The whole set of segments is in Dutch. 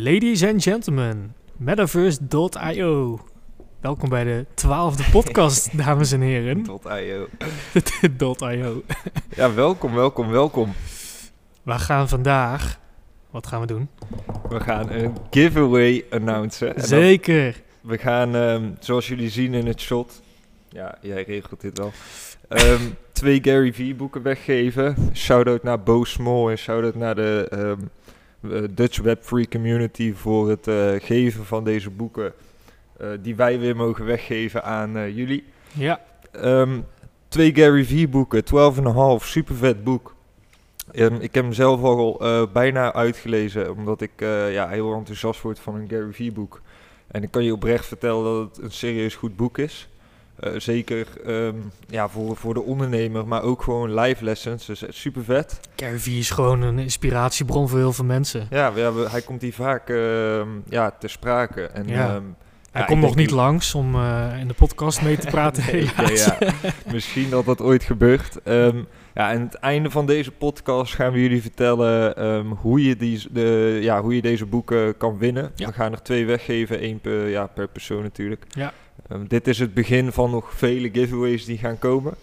Ladies and gentlemen, Metaverse.io. Welkom bij de twaalfde podcast, dames en heren. IO. .io. Ja, welkom, welkom, welkom. We gaan vandaag... Wat gaan we doen? We gaan een giveaway announcen. En Zeker. we gaan, ehm, zoals jullie zien in het shot... Ja, jij regelt dit wel. ehm, twee Gary V boeken weggeven. Shout-out naar Bo Small en shout-out naar de ehm, eh, Dutch Web Free Community... voor het eh, geven van deze boeken... eh, die wij weer mogen weggeven aan eh, jullie. Ja, Ehm, twee Gary V boeken, 12,5, super vet boek. Ehm, ik heb hem zelf al eh, bijna uitgelezen, omdat ik eh, ja, heel enthousiast word van een Gary V boek. En ik kan je oprecht vertellen dat het een serieus goed boek is. Eh, zeker ehm, ja, voor, voor de ondernemer, maar ook gewoon live lessons. Dus eh, super vet. Vee is gewoon een inspiratiebron voor heel veel mensen. Ja, we hebben, hij komt hier vaak ehm, ja, te sprake. En, Ja. ehm, Hij Ja, komt nog niet langs om eh, in de podcast mee te praten, Nee, ja, Misschien dat dat ooit gebeurt. Ehm, ja, aan het einde van deze podcast gaan we jullie vertellen hoe, je die, de, ja, hoe je deze boeken kan winnen. Ja. We gaan er twee weggeven, één per, ja, per persoon natuurlijk. Ja. Ehm, dit is het begin van nog vele giveaways die gaan komen.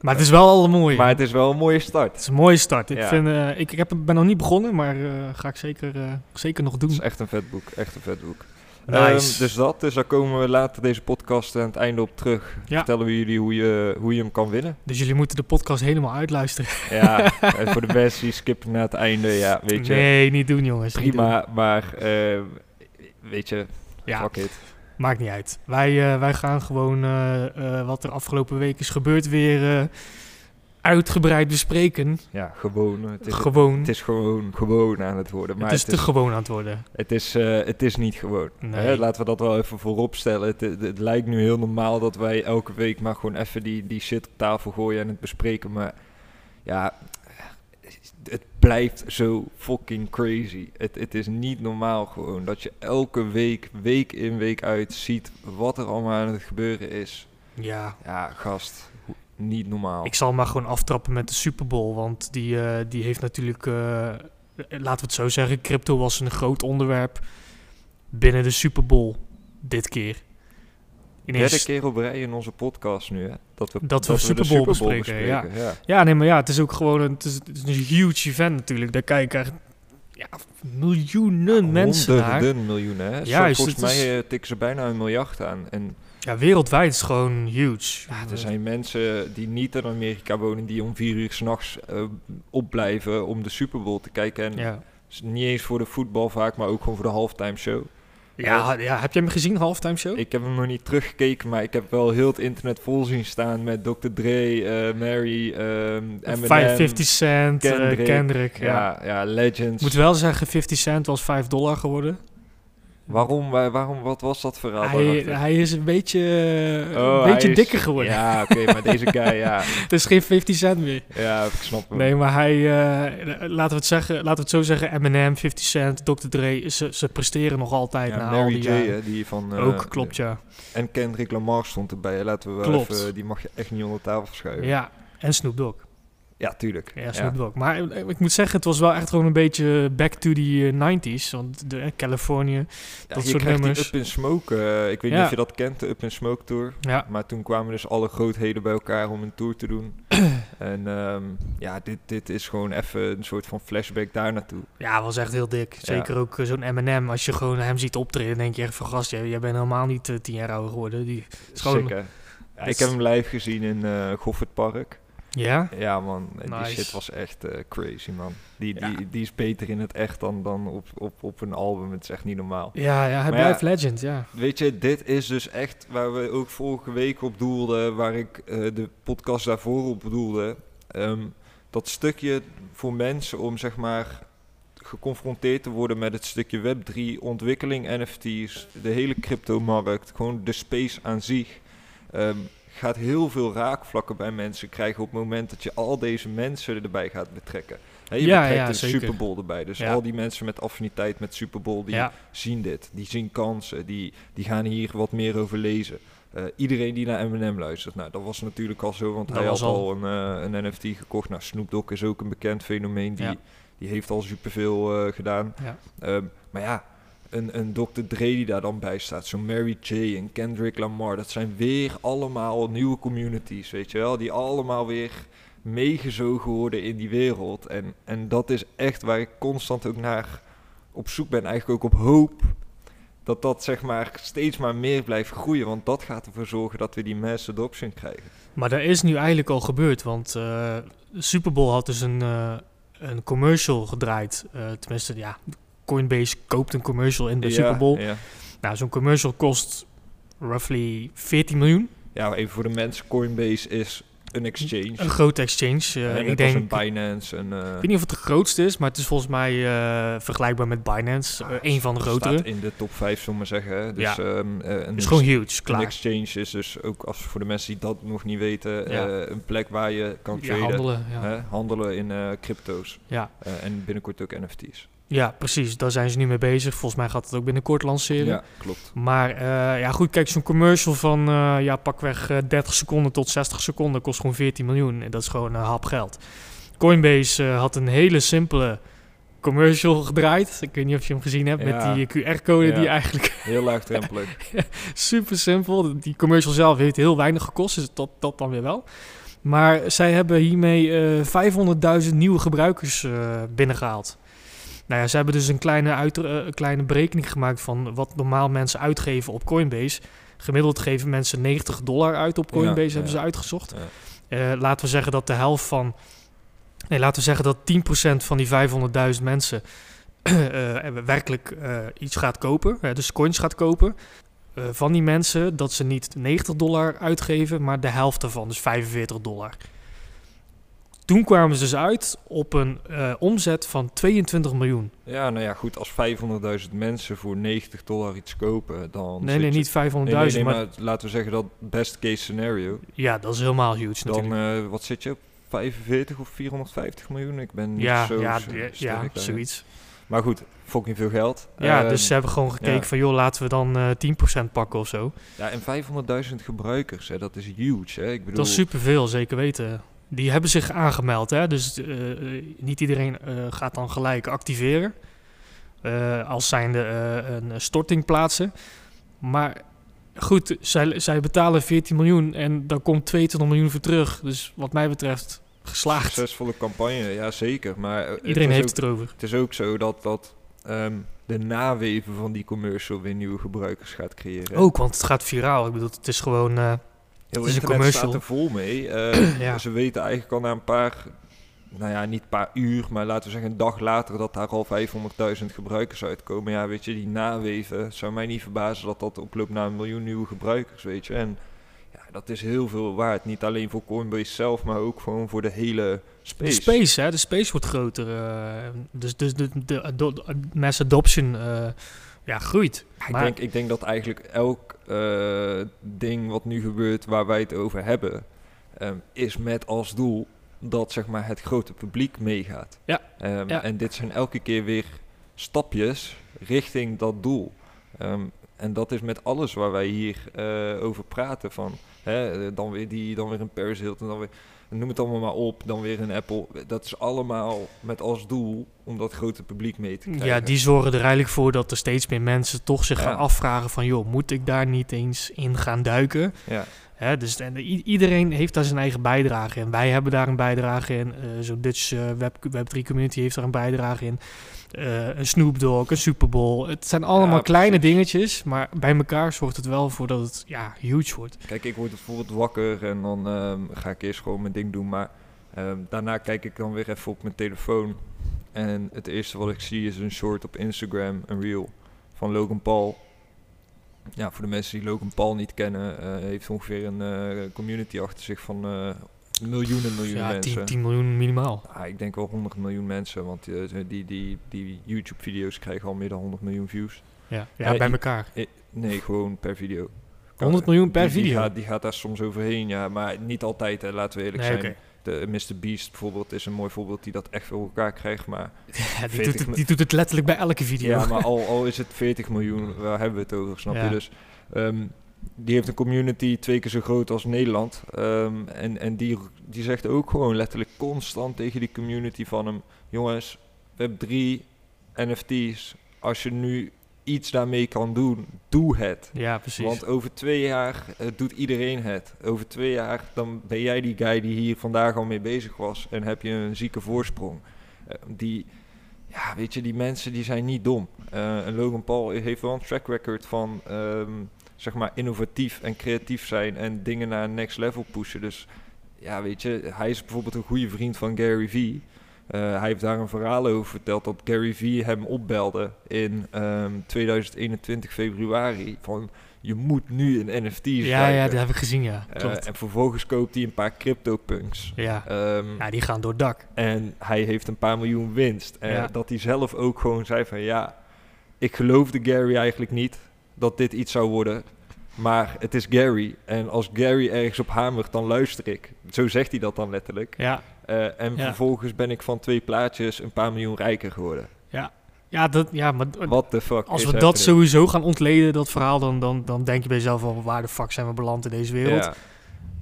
Maar het is wel al mooi. Maar het is wel een mooie Het start. is een mooie start. Ik, Ja. vind, eh, ik, ik heb, ben nog niet begonnen, maar eh, ga ik zeker, eh, zeker nog Het doen. is echt een vet boek, echt een vet boek. Nice. Ehm, dus dat, dus daar komen we later deze podcast aan het einde op terug. Ja. Vertellen we jullie hoe je, hoe je hem kan winnen. Dus jullie moeten de podcast helemaal uitluisteren. Ja, en voor de mensen die skippen naar het einde, ja, weet je. Nee, niet doen jongens. doen. Prima, maar eh, weet je, Ja, fuck it. Maakt niet uit. Wij, eh, wij gaan gewoon eh, eh, wat er afgelopen week is gebeurd weer uitgebreid bespreken. Ja, gewoon. Het is, gewoon. het is gewoon, gewoon aan het worden. Maar het is te gewoon aan het worden. het, is, het is niet gewoon. Nee. Hè, laten we dat wel even voorop stellen. Het, het, het lijkt nu heel normaal dat wij elke week maar gewoon even die, die shit op tafel gooien en het bespreken. Maar ja, het blijft zo fucking crazy. Het, het is niet normaal gewoon dat je elke week, week in, week uit ziet wat er allemaal aan het gebeuren is. Ja, Ja, gast, niet normaal. ik zal maar gewoon aftrappen met de Super Bowl. Want die, eh, die heeft natuurlijk, eh, laten we het zo zeggen, crypto was een groot onderwerp binnen de Super Bowl dit keer. Ineens- Derde keer op rij in onze podcast nu, hè? Dat we, Dat we Super Bowl bespreken, ja. ja. Ja, nee, maar ja, het is ook gewoon een, het is, het is een huge event natuurlijk. Daar kijken echt ja, miljoenen mensen naar. Honderden miljoenen, hè? Zo, Juist, volgens het is- mij eh, tikken ze bijna een miljard aan. En Ja, wereldwijd is gewoon huge. ja, er zijn mensen die niet in Amerika wonen... die om vier uur s'nachts uh, opblijven om de Super Bowl te kijken. En Ja. niet eens voor de voetbal vaak, maar ook gewoon voor de halftime show. Ja, ja, heb je hem gezien, halftime show? Ik heb hem nog niet teruggekeken, maar ik heb wel heel het internet vol zien staan... met Dr. Dre, eh, Mary, ehm Eminem... 50 cent, eh, Kendrick. Kendrick. ja. Ja, ja, legends. Ik moet wel zeggen, 50 cent was 5 dollar geworden. Waarom, waar- waarom, wat was dat verhaal Hij, hij is een beetje, Oh, een beetje is- dikker geworden. Ja, oké, maar deze guy, ja. Het is geen 50 cent meer. Ja, ik snap hem. Nee, maar hij, eh, laten, we het zeggen, laten we het zo zeggen, Eminem, 50 Cent, Dr. Dre, ze, ze presteren nog altijd ja, na al Mary die J, jaren. hè, die van... eh, Ook, klopt ja. En Kendrick Lamar stond erbij, laten we wel Klopt. even... Die mag je echt niet onder tafel schuiven. Ja, en Snoop Dogg. Ja, tuurlijk. Ja, Snoop Dogg. Maar eh, ik moet zeggen, het was wel echt gewoon een beetje back to the eh, 90s. Want de, eh, Californië, dat je soort nummers. die Up in Smoke, eh, ik weet niet of je dat kent, de Up in Smoke Tour. Maar toen kwamen dus alle grootheden bij elkaar om een tour te doen. en ehm, ja, dit, dit is gewoon even een soort van flashback daar naartoe. ja, was echt heel dik. Zeker ook eh, zo'n Eminem. Als je gewoon hem ziet optreden, denk je echt van gast, jij, jij bent helemaal niet eh, tien jaar ouder geworden. Die, is gewoon-? Ja, ik heb hem live gezien in eh Goffert Park. Ja? Ja man, die shit was echt eh, crazy man. Die, Ja. die, die is beter in het echt dan, dan op, op, op een album. Het is echt niet normaal. Ja, ja, hij Maar blijft ja, legend, ja. Weet je, dit is dus echt waar we ook vorige week op doelden, waar ik eh, de podcast daarvoor op doelde. Ehm, dat stukje voor mensen om zeg maar geconfronteerd te worden met het stukje Web3, ontwikkeling NFT's, de hele cryptomarkt, gewoon de space aan zich. ehm, gaat heel veel raakvlakken bij mensen krijgen op het moment dat je al deze mensen erbij gaat betrekken. Hè, je Ja, betrekt ja, de zeker. Super Bowl erbij. Dus Ja. al die mensen met affiniteit met Super Bowl, die zien dit. Die zien kansen. Die, die gaan hier wat meer over lezen. Eh, iedereen die naar Eminem luistert. Nou, dat was natuurlijk al zo, want Dat hij had al. al een, eh, een NFT gekocht. Nou, Snoop Dogg is ook een bekend fenomeen. Die, die heeft al superveel eh gedaan. Ehm, maar ja, een, een Dr. Dre die daar dan bij staat. Zo'n Mary J. en Kendrick Lamar. Dat zijn weer allemaal nieuwe communities, weet je wel. Die allemaal weer meegezogen worden in die wereld. En, en dat is echt waar ik constant ook naar op zoek ben. Eigenlijk ook op hoop dat dat zeg maar steeds maar meer blijft groeien. Want dat gaat ervoor zorgen dat we die mass adoption krijgen. Maar dat is nu eigenlijk al gebeurd, want uh, Super Bowl had dus een, uh, een commercial gedraaid. Uh, tenminste, ja, Coinbase koopt een commercial in de Ja, Super Bowl. Ja. Nou, zo'n commercial kost roughly 14 miljoen. ja, even voor de mensen. Coinbase is een exchange. Een grote exchange. eh, en ik denk, een Binance. En, eh, ik weet niet of het de grootste is, maar het is volgens mij eh, vergelijkbaar met Binance. een van de grotere. Staat in de top 5, zullen we maar zeggen. Dus, Ja. ehm, eh, een is gewoon huge, Een klaar. exchange is dus ook, als voor de mensen die dat nog niet weten, Ja. een plek waar je kan traden. handelen. Ja. handelen in crypto's. Ja. En binnenkort ook NFT's. Ja, precies. Daar zijn ze nu mee bezig. Volgens mij gaat het ook binnenkort lanceren. Ja, klopt. Maar eh, ja, goed, kijk, zo'n commercial van eh, ja, pakweg eh 30 seconden tot 60 seconden kost gewoon 14 miljoen. En dat is gewoon een hap geld. Coinbase eh, had een hele simpele commercial gedraaid. Ik weet niet of je hem gezien hebt Ja. met die QR-code Ja. die eigenlijk Heel laagdrempelig. super simpel. Die commercial zelf heeft heel weinig gekost, dus dat, dat dan weer wel. Maar zij hebben hiermee eh 500.000 nieuwe gebruikers eh, binnengehaald. Nou ja, ze hebben dus een kleine, uit, eh, kleine berekening gemaakt van wat normaal mensen uitgeven op Coinbase. Gemiddeld geven mensen 90 dollar uit op Coinbase, Ja, hebben ja. ze uitgezocht. Ja. Eh, laten we zeggen dat de helft van. Nee, laten we zeggen dat 10% van die 500.000 mensen eh, werkelijk iets gaat kopen, dus coins gaat kopen. Van die mensen dat ze niet 90 dollar uitgeven, maar de helft ervan, dus 45 dollar. Toen kwamen ze dus uit op een eh, omzet van 22 miljoen. ja, nou ja, goed. Als 500.000 mensen voor 90 dollar iets kopen, dan... nee, nee, niet 500.000, je- Nee, nee, nee, maar, maar laten we zeggen dat best case scenario. ja, dat is helemaal huge Dan, natuurlijk. eh, wat zit je op? 45 of 450 miljoen? Ik ben niet ja, zo ja, ja, ja, zoiets. Maar goed, fucking veel geld. Ja, Ehm, dus ze hebben gewoon gekeken ja. van, joh, laten we dan eh 10% pakken of zo. Ja, en 500.000 gebruikers, hè, dat is huge. Hè? Ik bedoel, Dat is superveel, zeker weten. Die hebben zich aangemeld, hè? dus eh, niet iedereen eh, gaat dan gelijk activeren. eh, als zijnde een storting plaatsen. Maar goed, zij, zij betalen 14 miljoen en daar komt 22 miljoen voor terug. Dus wat mij betreft geslaagd. succesvolle campagne, ja zeker. Maar Iedereen het heeft ook, het erover. Het is ook zo dat, dat ehm, de naweven van die commercial weer nieuwe gebruikers gaat creëren. Ook, want het gaat viraal. Ik bedoel, het is gewoon... Heel het internet staat er vol mee. Eh, Ja. Ze weten eigenlijk al na een paar, nou ja, niet een paar uur, maar laten we zeggen een dag later dat daar al 500.000 gebruikers uitkomen. Ja, weet je, die naweven, zou mij niet verbazen dat dat oploopt naar een miljoen nieuwe gebruikers, weet je. En ja, dat is heel veel waard. Niet alleen voor Coinbase zelf, maar ook gewoon voor de hele space. De space, hè? De space wordt groter. eh, dus dus de, de, de, de mass adoption eh, ja, groeit. Ik, Maar- denk, ik denk dat eigenlijk elk eh, ding wat nu gebeurt waar wij het over hebben, ehm, is met als doel dat zeg maar, het grote publiek meegaat. Ja, Ehm, ja. En dit zijn elke keer weer stapjes richting dat doel. Ehm, en dat is met alles waar wij hier eh, over praten. Van, hè, eh, dan weer die, dan weer een Paris Hilton, dan weer, noem het allemaal maar op, dan weer een Apple. Dat is allemaal met als doel om dat grote publiek mee te krijgen. Ja, die zorgen er eigenlijk voor dat er steeds meer mensen toch zich Ja. gaan afvragen van... joh, moet ik daar niet eens in gaan duiken? Ja. Hè, dus en, iedereen heeft daar zijn eigen bijdrage in. Wij hebben daar een bijdrage in. eh Zo'n Dutch eh, Web, Web3 community heeft daar een bijdrage in. Eh, een Snoop Dogg, een Super Bowl. Het zijn allemaal Ja, kleine dingetjes, maar bij elkaar zorgt het wel voor dat het ja, huge wordt. Kijk, ik word bijvoorbeeld wakker en dan ehm, ga ik eerst gewoon mijn ding doen. Maar ehm, daarna kijk ik dan weer even op mijn telefoon. En het eerste wat ik zie is een short op Instagram, een reel van Logan Paul. Ja, voor de mensen die Logan Paul niet kennen, eh, heeft ongeveer een eh, community achter zich van miljoenen, miljoenen Ja, mensen. 10, 10 miljoen minimaal. Ah, ik denk wel 100 miljoen mensen, want eh, die, die, die YouTube-video's krijgen al meer dan 100 miljoen views. Ja, ja Eh, bij elkaar. Nee, gewoon per video. 100 miljoen per Die- die video. gaat, die gaat daar soms overheen, ja, maar niet altijd, hè, laten we eerlijk Nee, zijn. De Mr. Beast bijvoorbeeld is een mooi voorbeeld die dat echt voor elkaar krijgt. Maar, Ja, die, 40 doet het, die doet het letterlijk bij elke video. ja, maar al, al is het 40 miljoen, waar hebben we het over, snap Ja. je? Dus ehm, die heeft een community twee keer zo groot als Nederland. Ehm, en en die, die zegt ook gewoon letterlijk constant tegen die community van hem... Jongens, we hebben drie NFT's. Als je nu iets daarmee kan doen, doe het. Ja, precies. Want over twee jaar eh, doet iedereen het. Over twee jaar dan ben jij die guy die hier vandaag al mee bezig was en heb je een zieke voorsprong. Eh, die, ja, weet je, die mensen die zijn niet dom. En Logan Paul heeft wel een track record van, ehm, zeg maar, innovatief en creatief zijn en dingen naar een next level pushen. Dus ja, weet je, hij is bijvoorbeeld een goede vriend van Gary Vee. Uh, hij heeft daar een verhaal over verteld dat Gary Vee hem opbelde in um, 2021 februari van je moet nu een NFT Ja, ja, dat heb ik gezien, ja. Uh, en vervolgens koopt hij een paar CryptoPunks. Ja. Um, ja, die gaan door het dak. En hij heeft een paar miljoen winst. En ja. dat hij zelf ook gewoon zei van ja, ik geloofde Gary eigenlijk niet dat dit iets zou worden. Maar het is Gary. En als Gary ergens op hamert, dan luister ik. Zo zegt hij dat dan letterlijk. Ja. Uh, en Ja. vervolgens ben ik van twee plaatjes een paar miljoen rijker geworden. Ja, ja, dat, ja maar What the fuck als we dat happening? sowieso gaan ontleden, dat verhaal, dan, dan, dan denk je bij jezelf van waar de fuck zijn we beland in deze wereld? Ja,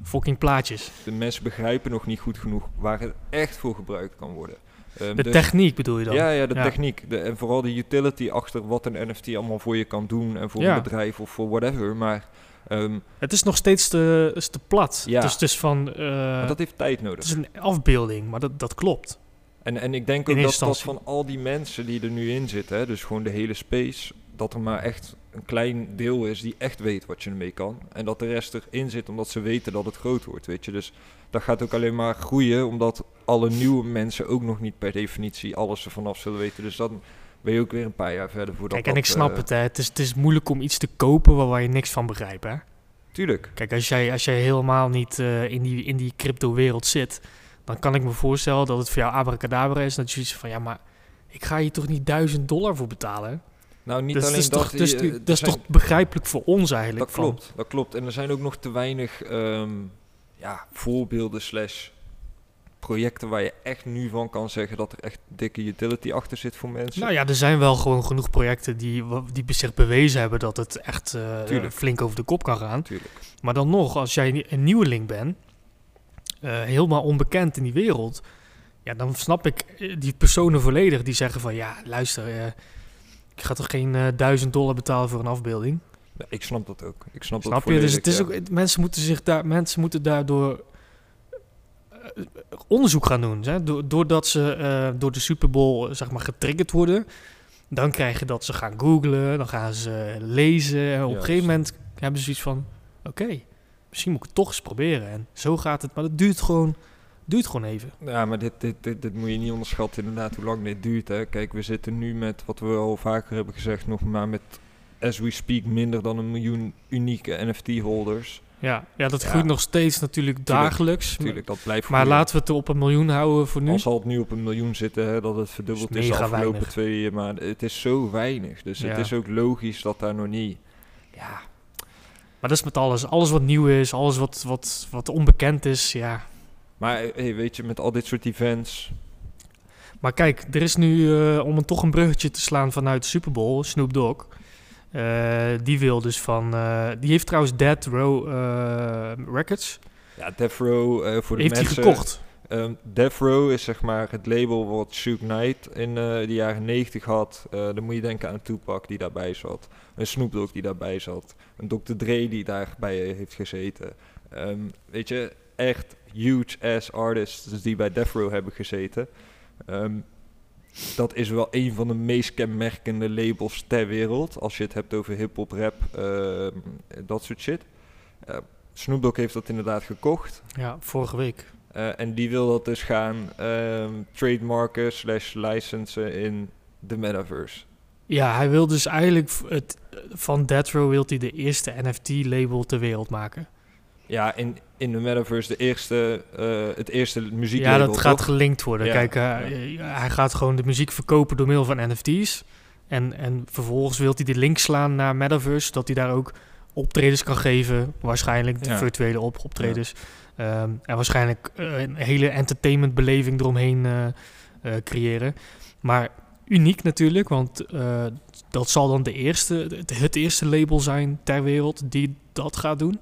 Fucking plaatjes. de mensen begrijpen nog niet goed genoeg waar het echt voor gebruikt kan worden. Ehm, De dus- techniek bedoel je dan? Ja, ja, de Ja. techniek. De, en vooral de utility achter wat een NFT allemaal voor je kan doen. En voor Ja. een bedrijf of voor whatever. Maar, ehm, Het is nog steeds te, is te plat. Ja. Dus het is van... eh, maar dat heeft tijd het nodig. is een afbeelding, maar dat, dat klopt. En, en ik denk In ook dat, eerste dat instantie. van al die mensen die er nu in zitten, hè, dus gewoon de hele space, dat er maar echt een klein deel is die echt weet wat je ermee kan. En dat de rest erin zit omdat ze weten dat het groot wordt, weet je. Dus dat gaat ook alleen maar groeien, omdat alle nieuwe mensen ook nog niet per definitie alles ervan af zullen weten. Dus dan ben je ook weer een paar jaar verder voordat Kijk, en ik snap eh, het, hè. Het is, het is moeilijk om iets te kopen waar, waar je niks van begrijpt, hè. Tuurlijk. Kijk, als jij, als jij helemaal niet eh, in die, in die crypto-wereld zit, dan kan ik me voorstellen dat het voor jou abracadabra is. Dat je zoiets van, ja, maar ik ga hier toch niet duizend dollar voor betalen? Nou, niet Dus alleen dat. toch, dus, eh, dat is zijn- toch begrijpelijk voor ons eigenlijk? Dat van- klopt, dat klopt. En er zijn ook nog te weinig ehm, ja, voorbeelden slash projecten waar je echt nu van kan zeggen dat er echt dikke utility achter zit voor mensen. Nou ja, er zijn wel gewoon genoeg projecten die, die zich bewezen hebben dat het echt eh, Tuurlijk. flink over de kop kan gaan. Maar dan nog, als jij een nieuweling bent, eh, helemaal onbekend in die wereld, ja, dan snap ik eh, die personen volledig die zeggen van, ja, luister, eh, ik ga toch geen eh, duizend dollar betalen voor een afbeelding. Ja, ik snap dat ook. Ik snap, dat Snap je? Dus het is ja. ook, mensen moeten zich daar, mensen moeten daardoor eh, onderzoek gaan doen. Hè? Do- doordat ze eh, door de Super Bowl eh, zeg maar getriggerd worden, dan krijg je dat ze gaan googlen, dan gaan ze lezen en op een gegeven moment hebben ze zoiets van, oké, misschien moet ik het toch eens proberen. En zo gaat het, maar dat duurt gewoon, duurt gewoon even. Ja, maar dit, dit, dit, dit moet je niet onderschatten inderdaad hoe lang dit duurt. Hè. Kijk, we zitten nu met, wat we al vaker hebben gezegd, nog maar met, as we speak, minder dan een miljoen unieke NFT-holders. Ja, ja dat Ja. groeit nog steeds natuurlijk dagelijks. Tuurlijk, dat blijft Maar groeien. laten we het op een miljoen houden voor nu. Al zal het nu op een miljoen zitten, hè, dat het verdubbeld Is is afgelopen weinig. twee maanden. Het is zo weinig. Dus het is ook logisch dat daar nog niet... Ja, Maar dat is met alles. Alles wat nieuw is, alles wat, wat, wat onbekend is, ja. maar hey, weet je, met al dit soort events... Maar kijk, er is nu, eh, om een, toch een bruggetje te slaan vanuit de Super Bowl, Snoop Dogg. Eh, die wil dus van... eh, die heeft trouwens Dead Row eh, Records. Ja, Death Row, voor de heeft hij mensen... gekocht. Ehm Death Row is zeg maar het label wat Suge Knight in de jaren 90 had. Dan moet je denken aan Tupac die daarbij zat. Een Snoop Dogg die daarbij zat. Een Dr. Dre die daarbij heeft gezeten. Ehm, weet je, echt huge ass artists die bij Death Row hebben gezeten. Ehm, dat is wel een van de meest kenmerkende labels ter wereld. Als je het hebt over hip-hop, rap, ehm, dat soort shit. Eh, Snoop Dogg heeft dat inderdaad gekocht. Ja, vorige week. Eh, en die wil dat dus gaan ehm trademarken slash licensen in de metaverse. Ja, hij wil dus eigenlijk het, van Row wil hij de eerste NFT-label ter wereld maken. Ja, in, in de metaverse de eerste, eh, het eerste Ja, muzieklabel, dat gaat toch? gelinkt worden. Ja, Kijk, eh, hij gaat gewoon de muziek verkopen door middel van NFT's. En, en vervolgens wil hij die link slaan naar Metaverse, zodat hij daar ook optredens kan geven. Waarschijnlijk de Ja. virtuele op optredens. Ehm, en waarschijnlijk eh, een hele entertainmentbeleving eromheen creëren. Maar uniek natuurlijk, want dat zal dan de eerste, het, het eerste label zijn ter wereld die dat gaat doen.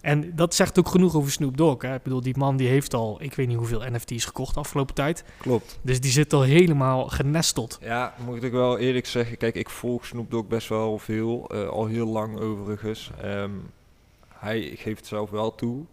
En dat zegt ook genoeg over Snoop Dogg. Hè? Ik bedoel, die man die heeft al, ik weet niet hoeveel NFT's gekocht de afgelopen tijd. Klopt. Dus die zit al helemaal genesteld. Ja, moet ik wel eerlijk zeggen. Kijk, ik volg Snoop Dogg best wel veel. eh, al heel lang overigens. Ehm, hij geeft zelf wel toe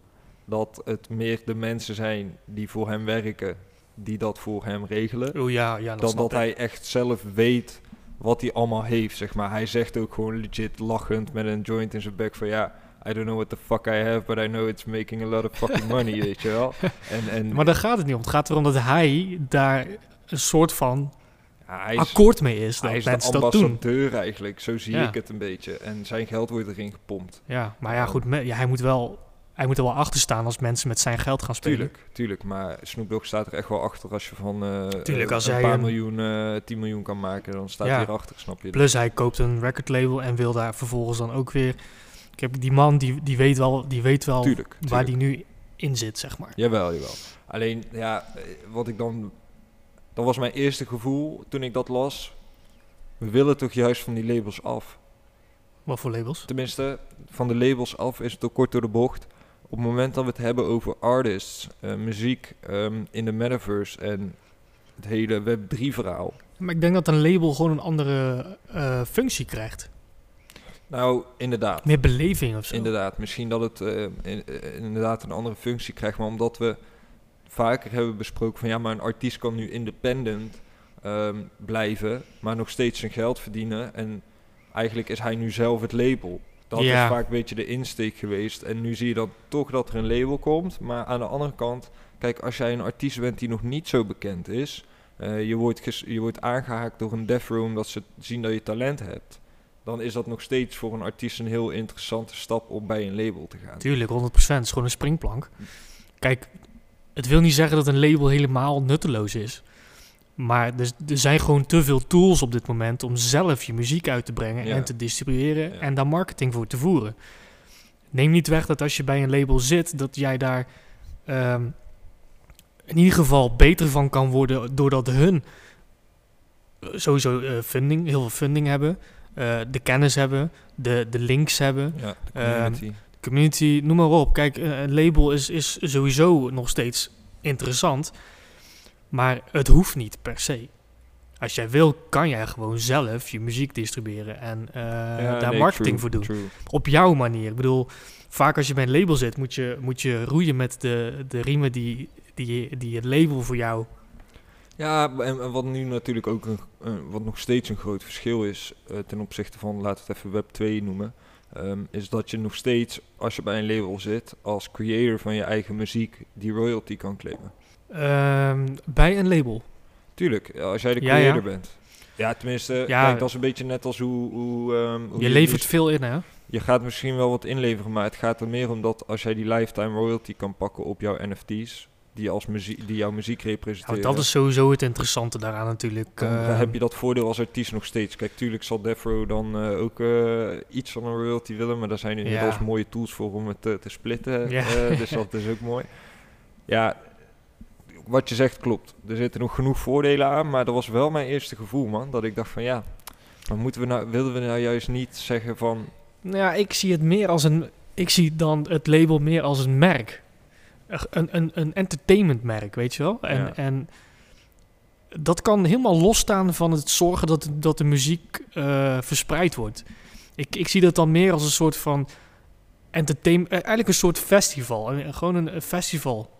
dat het meer de mensen zijn die voor hem werken, die dat voor hem regelen. Oh ja, ja dat dan dat ik. hij echt zelf weet wat hij allemaal heeft, zeg maar. Hij zegt ook gewoon legit lachend met een joint in zijn bek van ja, I don't know what the fuck I have, but I know it's making a lot of fucking money, weet je wel. En, en Maar daar gaat het niet om. Het gaat erom dat hij daar een soort van ja, hij is, akkoord mee is. Dat hij is de doen. ambassadeur eigenlijk, zo zie Ja. ik het een beetje. En zijn geld wordt erin gepompt. Ja, maar ja, goed. me- ja, hij, moet wel, hij moet er wel achter staan als mensen met zijn geld gaan spelen. Tuurlijk, tuurlijk. Maar Snoop Dogg staat er echt wel achter als je van eh, Tuurlijk, als een hij paar een- miljoen, eh 10 miljoen kan maken, dan staat hij erachter, snap je? Plus hij koopt een recordlabel en wil daar vervolgens dan ook weer... Ik heb die man, die, die weet wel, die weet wel tuurlijk, waar die nu in zit, zeg maar. Jawel, jawel. Alleen, ja, eh, wat ik dan... Dat was mijn eerste gevoel toen ik dat las. We willen toch juist van die labels af. Wat voor labels? Tenminste, van de labels af is het ook kort door de bocht. Op het moment dat we het hebben over artists, eh, muziek ehm, in de metaverse en het hele Web3-verhaal. Maar ik denk dat een label gewoon een andere eh, functie krijgt. Nou, inderdaad. Meer beleving of zo. Inderdaad, misschien dat het eh, in- eh, inderdaad een andere functie krijgt, maar omdat we vaker hebben besproken van ja, maar een artiest kan nu independent ehm, blijven, maar nog steeds zijn geld verdienen. En eigenlijk is hij nu zelf het label. Dat Ja. is vaak een beetje de insteek geweest. En nu zie je dan toch dat er een label komt. Maar aan de andere kant, kijk, als jij een artiest bent die nog niet zo bekend is, eh, je, wordt je wordt aangehaakt door een death row omdat ze zien dat je talent hebt. Dan is dat nog steeds voor een artiest een heel interessante stap om bij een label te gaan. Tuurlijk, 100%. Het is gewoon een springplank. Kijk, het wil niet zeggen dat een label helemaal nutteloos is. Maar er, er zijn gewoon te veel tools op dit moment om zelf je muziek uit te brengen Ja. en te distribueren Ja. en daar marketing voor te voeren. Neem niet weg dat als je bij een label zit, dat jij daar ehm, in ieder geval beter van kan worden doordat hun eh, sowieso eh, funding, heel veel funding hebben, eh, de kennis hebben, de, de links hebben Ja, de Ehm, community. community, noem maar op. Kijk, eh, een label is, is sowieso nog steeds interessant, maar het hoeft niet per se. Als jij wil, kan jij gewoon zelf je muziek distribueren en eh, Ja, daar nee, marketing true, voor doen. true. Op jouw manier. Ik bedoel, vaak als je bij een label zit, moet je, moet je roeien met de, de riemen die, die, die het label voor jou... Ja, en, en wat nu natuurlijk ook een, een- wat nog steeds een groot verschil is eh, ten opzichte van, laten we het even Web 2 noemen, ehm, is dat je nog steeds, als je bij een label zit, als creator van je eigen muziek, die royalty kan claimen. Ehm, bij een label. Tuurlijk, als jij de Ja, ja. creator bent. Ja, tenminste, Ja. kijk, dat is een beetje net als hoe... hoe, ehm, hoe Je levert veel in, hè? Je gaat misschien wel wat inleveren, maar het gaat er meer om dat als jij die lifetime royalty kan pakken op jouw NFT's, die, als muziek, die jouw muziek Nou, representeren. dat is sowieso het interessante daaraan natuurlijk. Dan Ehm, heb je dat voordeel als artiest nog steeds. Kijk, tuurlijk zal Defro dan eh, ook eh, iets van een royalty willen, maar daar zijn inmiddels Ja. mooie tools voor om het te, te splitten. Ja. eh, dus dat is ook mooi. Ja, wat je zegt klopt. Er zitten nog genoeg voordelen aan, maar dat was wel mijn eerste gevoel, man. Dat ik dacht van ja, maar moeten we nou, wilden we nou juist niet zeggen van... Nou ja, ik zie het meer als een. Ik zie dan het label meer als een merk. Een, een, een entertainmentmerk, weet je wel? En, Ja. en dat kan helemaal losstaan van het zorgen dat, dat de muziek eh, verspreid wordt. Ik, ik zie dat dan meer als een soort van entertainment. Eigenlijk een soort festival. Gewoon een, een festival.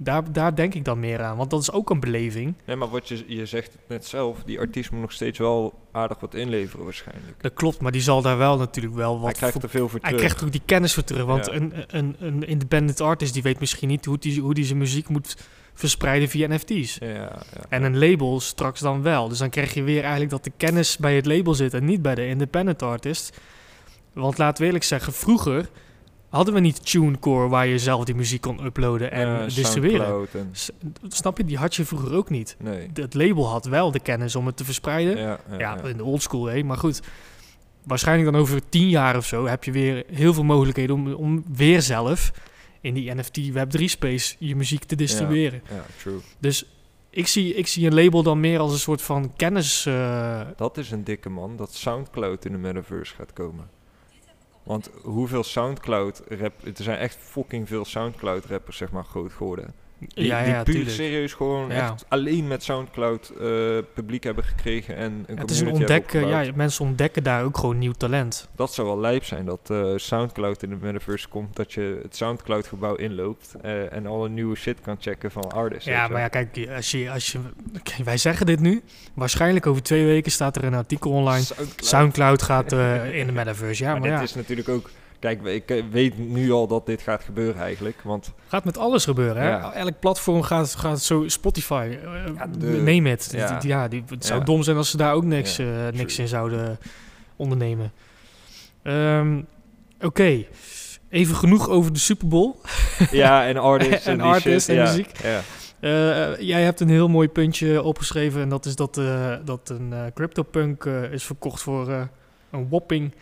Daar, daar denk ik dan meer aan, want dat is ook een beleving. Nee, maar wat je, je zegt het net zelf, die artiest moet nog steeds wel aardig wat inleveren waarschijnlijk. Dat klopt, maar die zal daar wel natuurlijk wel wat Hij krijgt voor er veel voor Hij terug. krijgt ook die kennis voor terug. Want Ja. een, een, een independent artist die weet misschien niet hoe die, hoe die zijn muziek moet verspreiden via NFT's. Ja, ja, En een label straks dan wel. Dus dan krijg je weer eigenlijk dat de kennis bij het label zit en niet bij de independent artist. Want laten we eerlijk zeggen, vroeger hadden we niet TuneCore waar je zelf die muziek kon uploaden en distribueren. En- Snap je? Die had je vroeger ook niet. Nee. Het label had wel de kennis om het te verspreiden. Ja, ja, Ja, ja. in de oldschool way. Maar goed, waarschijnlijk dan over tien jaar of zo heb je weer heel veel mogelijkheden om, om weer zelf in die NFT Web3 space je muziek te distribueren. Ja, true. Dus ik zie, ik zie een label dan meer als een soort van kennis. eh, Dat is een dikke man, dat Soundcloud in de metaverse gaat komen. Want hoeveel Soundcloud rap, er zijn echt fucking veel Soundcloud rappers zeg maar groot geworden. Die, ja, die ja, puur serieus gewoon Ja. echt alleen met Soundcloud eh, publiek hebben gekregen en een Het is een ontdekken, opgebouwd. ja, mensen ontdekken daar ook gewoon nieuw talent. Dat zou wel lijp zijn dat eh, Soundcloud in de metaverse komt, dat je het Soundcloud gebouw inloopt eh, en alle nieuwe shit kan checken van artists. Ja, maar ja, kijk, als je, als je, wij zeggen dit nu. Waarschijnlijk over twee weken staat er een artikel online. Soundcloud. Soundcloud gaat eh, in de metaverse. Ja, maar maar dit ja, is natuurlijk ook, kijk, ik eh, weet nu al dat dit gaat gebeuren eigenlijk, want gaat met alles gebeuren. Hè? Ja. Elk platform gaat, gaat zo, Spotify, eh, Ja, de- neem het. ja. Die, het zou dom zijn als ze daar ook niks, eh, niks in zouden ondernemen. Ehm, Oké, even genoeg over de Super Bowl. ja, en artists en, En artists shit, en muziek. Ja. Jij hebt een heel mooi puntje opgeschreven en dat is dat, dat een CryptoPunk is verkocht voor een whopping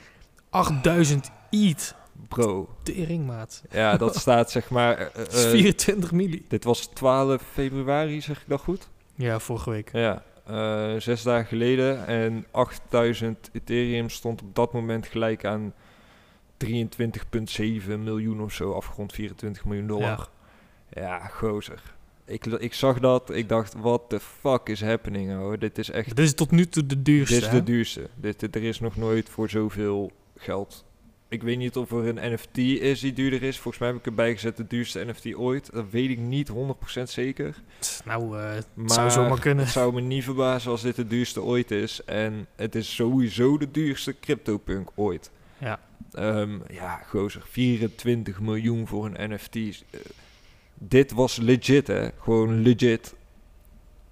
8000 ETH. Bro, Tering, maat. ja, dat staat zeg maar, eh, Dat is eh, 24 milli. dit was 12 februari, zeg ik dat goed? Ja, vorige week. Ja, eh, zes dagen geleden. En 8000 Ethereum stond op dat moment gelijk aan 23,7 miljoen of zo. Afgerond 24 miljoen dollar. Ja, gozer. Ik, ik zag dat, ik dacht, what the fuck is happening, hoor. Dit is echt, Dit is tot nu toe de duurste. dit is hè? de duurste. Dit, dit- er is nog nooit voor zoveel geld. Ik weet niet of er een NFT is die duurder is. Volgens mij heb ik erbij gezet de duurste NFT ooit. Dat weet ik niet 100% zeker. Nou, eh, het Maar zou zomaar kunnen. Het zou me niet verbazen als dit de duurste ooit is. En het is sowieso de duurste CryptoPunk ooit. Ja. Ehm, ja, gozer, 24 miljoen voor een NFT. Eh, dit was legit, hè. Gewoon legit.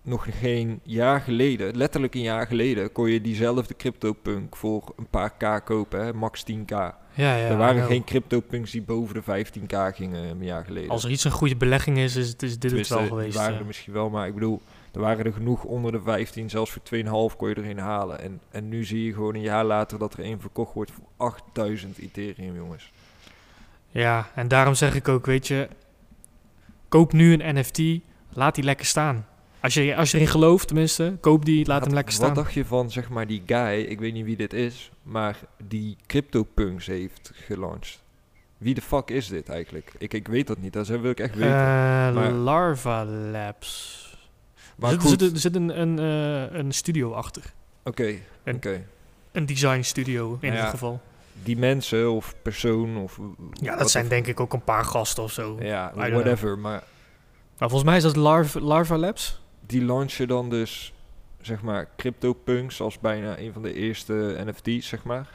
Nog geen jaar geleden, letterlijk een jaar geleden, kon je diezelfde CryptoPunk voor een paar k kopen, hè. Max 10k. Ja, ja, er waren nou, geen CryptoPunks die boven de 15k gingen een jaar geleden. Als er iets een goede belegging is, is, het- is dit het wel geweest. waren ja. er misschien wel, maar ik bedoel, er waren er genoeg onder de 15, zelfs voor 2,5 kon je er een halen. En, en nu zie je gewoon een jaar later dat er één verkocht wordt voor 8000 Ethereum, jongens. Ja, en daarom zeg ik ook, weet je, koop nu een NFT, laat die lekker staan. Als je, als je erin gelooft, tenminste, koop die, laat Wat- hem lekker Wat staan. dacht je van, zeg maar, die guy, ik weet niet wie dit is, maar die CryptoPunks heeft gelaunched? Wie de fuck is dit eigenlijk? Ik, ik weet dat niet, dat wil ik echt weten. Eh, maar- Larva Labs. maar er zit, goed, er zit, er zit een, een, eh, een studio achter. oké, oké. Een design studio in Nou ieder ja, geval. Die mensen of persoon of... Ja, wat dat zijn de- denk ik ook een paar gasten of zo. Ja, whatever, maar volgens mij is dat Larva, Larva Labs. Die launchen dan dus, zeg maar, CryptoPunks als bijna een van de eerste NFT's, zeg maar.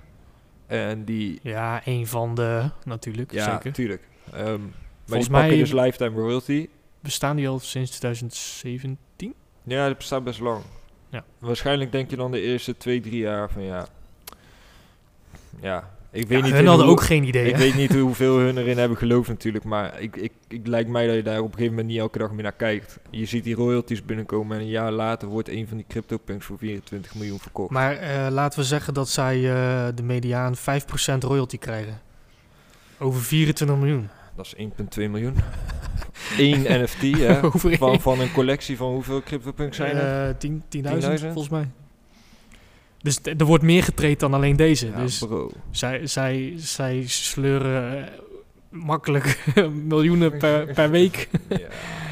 En die, Ja, een van de, natuurlijk, ja, zeker. tuurlijk. Ehm, maar Volgens die pakken mij- dus lifetime royalty. Bestaan die al sinds 2017? Ja, dat bestaat best lang. Ja. Waarschijnlijk denk je dan de eerste twee, drie jaar van ja... Ja, ik weet Ja, niet... hun hadden hoe- ook geen idee. Ik hè? weet niet hoeveel hun erin hebben geloofd natuurlijk, maar ik, ik, ik lijkt mij dat je daar op een gegeven moment niet elke dag meer naar kijkt. Je ziet die royalties binnenkomen en een jaar later wordt een van die CryptoPunks voor 24 miljoen verkocht. Maar eh, laten we zeggen dat zij eh, de mediaan 5% royalty krijgen. Over 24 miljoen. Dat is 1,2 miljoen. Eén NFT, hè? Van, van een collectie van hoeveel CryptoPunks zijn er? Eh, 10 10.000 10.000? volgens mij. Dus er wordt meer getraind dan alleen deze. Ja, dus bro. zij, zij, zij sleuren eh, makkelijk miljoenen per, per week Ja,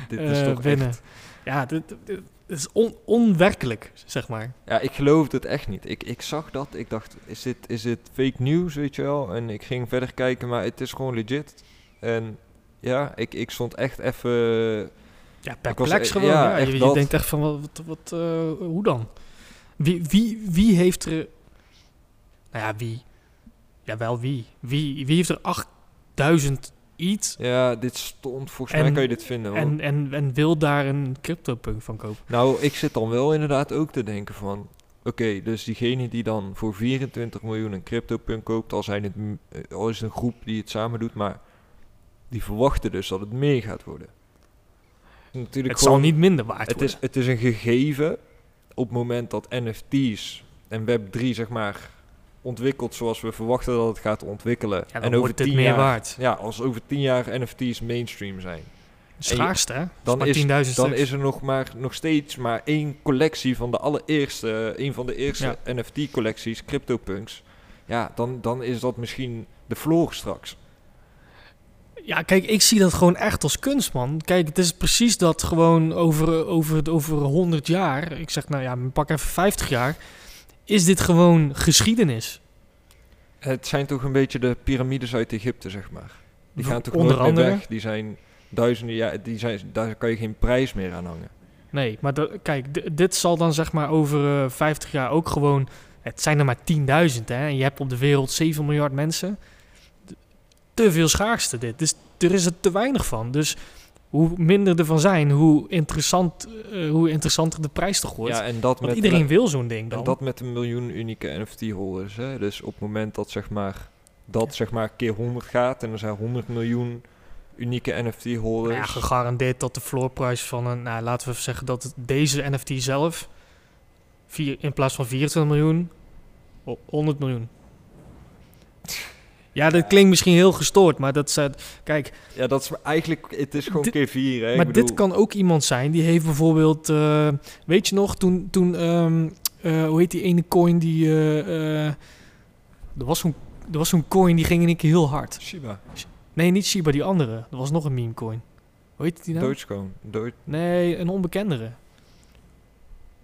dit is eh, toch binnen. echt... Ja, dit, is on, onwerkelijk, zeg maar. Ja, ik geloofde het echt niet. Ik, ik zag dat, ik dacht, is dit, is dit fake news, weet je wel? En ik ging verder kijken, maar het is gewoon legit. En ja, ik, ik stond echt even... Ja, was, perplex eh, gewoon. ja, je, denkt echt van, wat, wat, wat, eh, hoe dan? Wie, wie, wie heeft er... Nou ja, wie? Jawel, wie? Wie, wie heeft er 8000 iets Ja, dit stond, volgens En- mij kan je dit vinden. hoor. en, en, en wil daar een CryptoPunk van kopen? Nou, ik zit dan wel inderdaad ook te denken van... Oké, dus diegene die dan voor 24 miljoen een CryptoPunk koopt... Al, zijn het, eh, al is het een groep die het samen doet, maar... Die verwachten dus dat het meer gaat worden. Natuurlijk Het zal niet minder waard Het worden. is, het is een gegeven op het moment dat NFT's en Web3 zeg maar ontwikkelt zoals we verwachten dat het gaat ontwikkelen. Ja, en over tien meer jaar, waard. Ja, als over tien jaar NFT's mainstream zijn. Schaarste, hè? Dan, is, 10.000 dan stuks. is er nog, maar, nog steeds maar één collectie van de allereerste, een van de eerste NFT-collecties, CryptoPunks, Ja, dan, dan is dat misschien de floor straks. Ja, kijk, ik zie dat gewoon echt als kunst, man. Kijk, het is precies dat gewoon over, over, over 100 jaar, ik zeg nou ja, pak even 50 jaar, is dit gewoon geschiedenis. Het zijn toch een beetje de piramides uit Egypte, zeg maar. Die gaan toch Onder nooit meer andere. weg. Die zijn duizenden jaar, die zijn, daar kan je geen prijs meer aan hangen. Nee, maar dat- kijk, dit zal dan zeg maar over eh 50 jaar ook gewoon... Het zijn er maar 10.000, hè. En je hebt op de wereld 7 miljard mensen. Te veel schaarste dit. Dus er is er te weinig van. Dus hoe minder er van zijn, hoe, interessant, eh, hoe interessanter de prijs toch wordt. Ja, en dat Want met iedereen wil zo'n ding dan. En dat met een miljoen unieke NFT-holders. Dus op het moment dat zeg maar, dat zeg maar keer 100 gaat en er zijn 100 miljoen unieke Nou ja, NFT-holders. gegarandeerd dat de floorprijs van een... Nou, laten we even zeggen dat het, deze NFT zelf... Vier, in plaats van 24 miljoen... o- 100 miljoen. Ja, dat klinkt misschien heel gestoord, maar dat zijn... Kijk, ja, dat is eigenlijk, het is gewoon Dit- keer 4. Hè? Maar bedoel, dit kan ook iemand zijn die heeft bijvoorbeeld... eh, weet je nog, toen... toen ehm, eh, hoe heet die ene coin die... eh, eh, er was zo'n er was zo'n coin die ging in één keer heel hard. Shiba, Nee, niet Shiba, die andere. Er was nog een meme coin. Hoe heet die nou? Dogecoin. Doge- Nee, een onbekendere.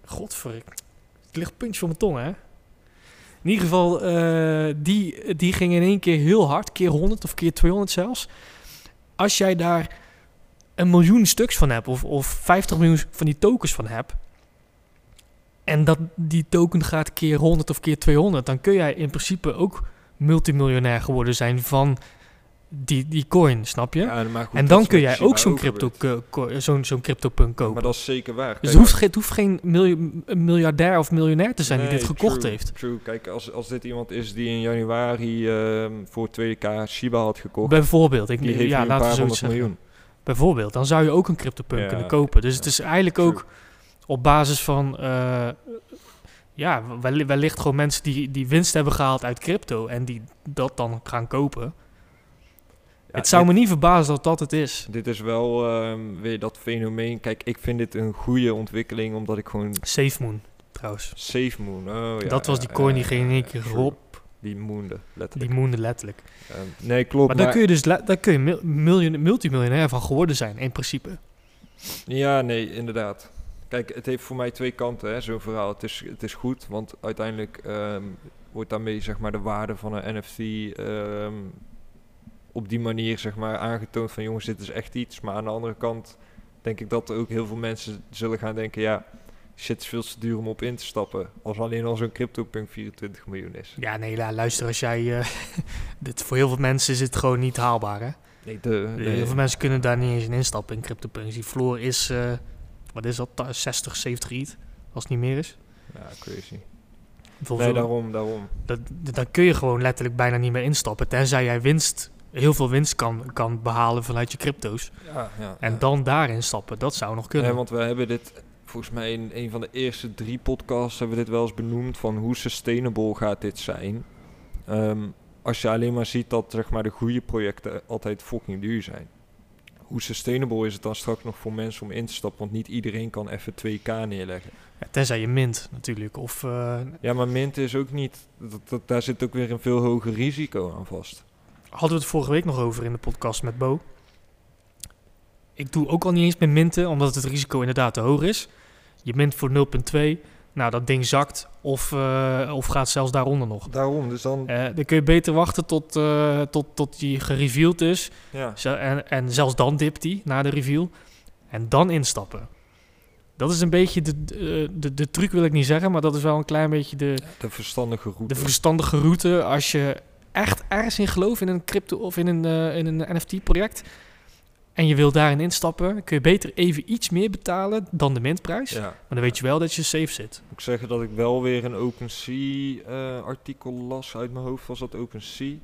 Godverrik. Het ligt puntje van mijn tong, hè? In ieder geval, eh, die, die ging in één keer heel hard. Keer 100 of keer 200 zelfs. Als jij daar een miljoen stuks van hebt... of, of 50 miljoen van die tokens van hebt... en dat die token gaat keer 100 of keer 200... dan kun jij in principe ook multimiljonair geworden zijn van die, die coin, snap je? Ja, maar goed, en dan kun jij ook zo'n crypto, zo'n zo'n crypto-punk kopen. Maar dat is zeker waar. dus het hoeft, geen- het hoeft geen miljardair of miljonair te zijn die dit gekocht true, heeft. True. Kijk, als, als dit iemand is die in januari ehm, voor 2K Shiba had gekocht, Bijvoorbeeld, ik, die heeft ja, laten we zoiets zeggen. miljoen. Bijvoorbeeld, dan zou je ook een crypto-punk Ja, kunnen kopen. Dus het is eigenlijk true. ook op basis van, eh, ja, wel- wellicht gewoon mensen die, die winst hebben gehaald uit crypto en die dat dan gaan kopen. Het zou dit- me niet verbazen dat dat het is. Dit is wel ehm, weer dat fenomeen. Kijk, ik vind dit een goede ontwikkeling, omdat ik gewoon SafeMoon, trouwens. Safe Moon. Oh, ja, dat was die coin die ging in één keer true. op. Die moonde, letterlijk. Die moonde letterlijk. Ehm, nee, klopt. Maar Maar, daar kun je dus daar kun je mil- miljoen- multimiljonair van geworden zijn, in principe. Ja, nee, inderdaad. Kijk, het heeft voor mij twee kanten, zo'n verhaal. Het is, het is goed, want uiteindelijk ehm, wordt daarmee zeg maar, de waarde van een NFT ehm, op die manier zeg maar, aangetoond van jongens, dit is echt iets. Maar aan de andere kant denk ik dat er ook heel veel mensen zullen gaan denken, ja, shit is veel te duur om op in te stappen. Als alleen al zo'n CryptoPunk 24 miljoen is. Ja, nee, la- luister, als jij... eh, dit, voor heel veel mensen is het gewoon niet haalbaar, hè? Nee, de, nee. Heel veel mensen kunnen daar niet eens in instappen in CryptoPunks. Die floor is, eh, wat is dat, ta- 60, 70 ETH, als het niet meer is. Ja, crazy. Voor Nee, daarom, daarom. dat, daar kun je gewoon letterlijk bijna niet meer instappen. Tenzij jij winst, heel veel winst kan, kan behalen vanuit je crypto's. Ja, ja. En ja. dan daarin stappen, dat zou nog kunnen. Nee, want we hebben dit, volgens mij in een van de eerste drie podcasts hebben we dit wel eens benoemd van hoe sustainable gaat dit zijn. Ehm, als je alleen maar ziet dat zeg maar, de goede projecten altijd fucking duur zijn. Hoe sustainable is het dan straks nog voor mensen om in te stappen? Want niet iedereen kan even 2k neerleggen. Ja, tenzij je mint natuurlijk. Of, eh, Ja, maar mint is ook niet... Dat, dat, daar zit ook weer een veel hoger risico aan vast. Hadden we het vorige week nog over in de podcast met Bo. Ik doe ook al niet eens meer minten, omdat het risico inderdaad te hoog is. Je mint voor 0,2. Nou, dat ding zakt of, eh, of gaat zelfs daaronder nog. Daarom, dus dan... Eh, dan kun je beter wachten tot, eh, tot, tot die gereveeld is. Ja, Zo- En, en zelfs dan dipt die na de reveal. En dan instappen. Dat is een beetje de, de, de, de truc, wil ik niet zeggen. Maar dat is wel een klein beetje de, de verstandige route. de verstandige route. Als je echt ergens in gelooft in een crypto of in een, eh, in een NFT-project. En je wil daarin instappen. Kun je beter even iets meer betalen dan de mintprijs. ja. Maar dan weet je wel dat je safe zit. moet ik zeggen dat ik wel weer een OpenSea-artikel las uit mijn hoofd. Was dat OpenSea?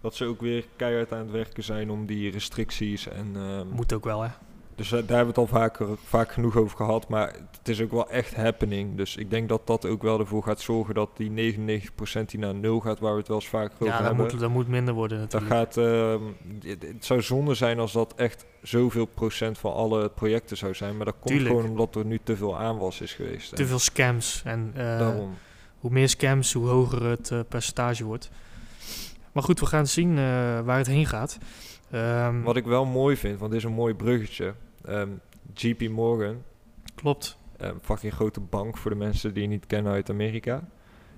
Dat ze ook weer keihard aan het werken zijn om die restricties en... ehm, Moet ook wel, hè. Dus eh, daar hebben we het al vaker, vaak genoeg over gehad. Maar het is ook wel echt happening. Dus ik denk dat dat ook wel ervoor gaat zorgen dat die 99% die naar nul gaat, waar we het wel eens vaker over Ja, dat hebben. moet, dat moet minder worden Dat natuurlijk. gaat, ehm, het, het zou zonde zijn als dat echt zoveel procent van alle projecten zou zijn. Maar dat komt Tuurlijk. gewoon omdat er nu te veel aanwas is geweest. Te veel scams. En eh, Daarom. hoe meer scams, hoe hoger het eh, percentage wordt. Maar goed, we gaan zien eh, waar het heen gaat. Ehm, Wat ik wel mooi vind, want dit is een mooi bruggetje. Ehm, JP Morgan, Klopt. een fucking grote bank voor de mensen die je niet kennen uit Amerika.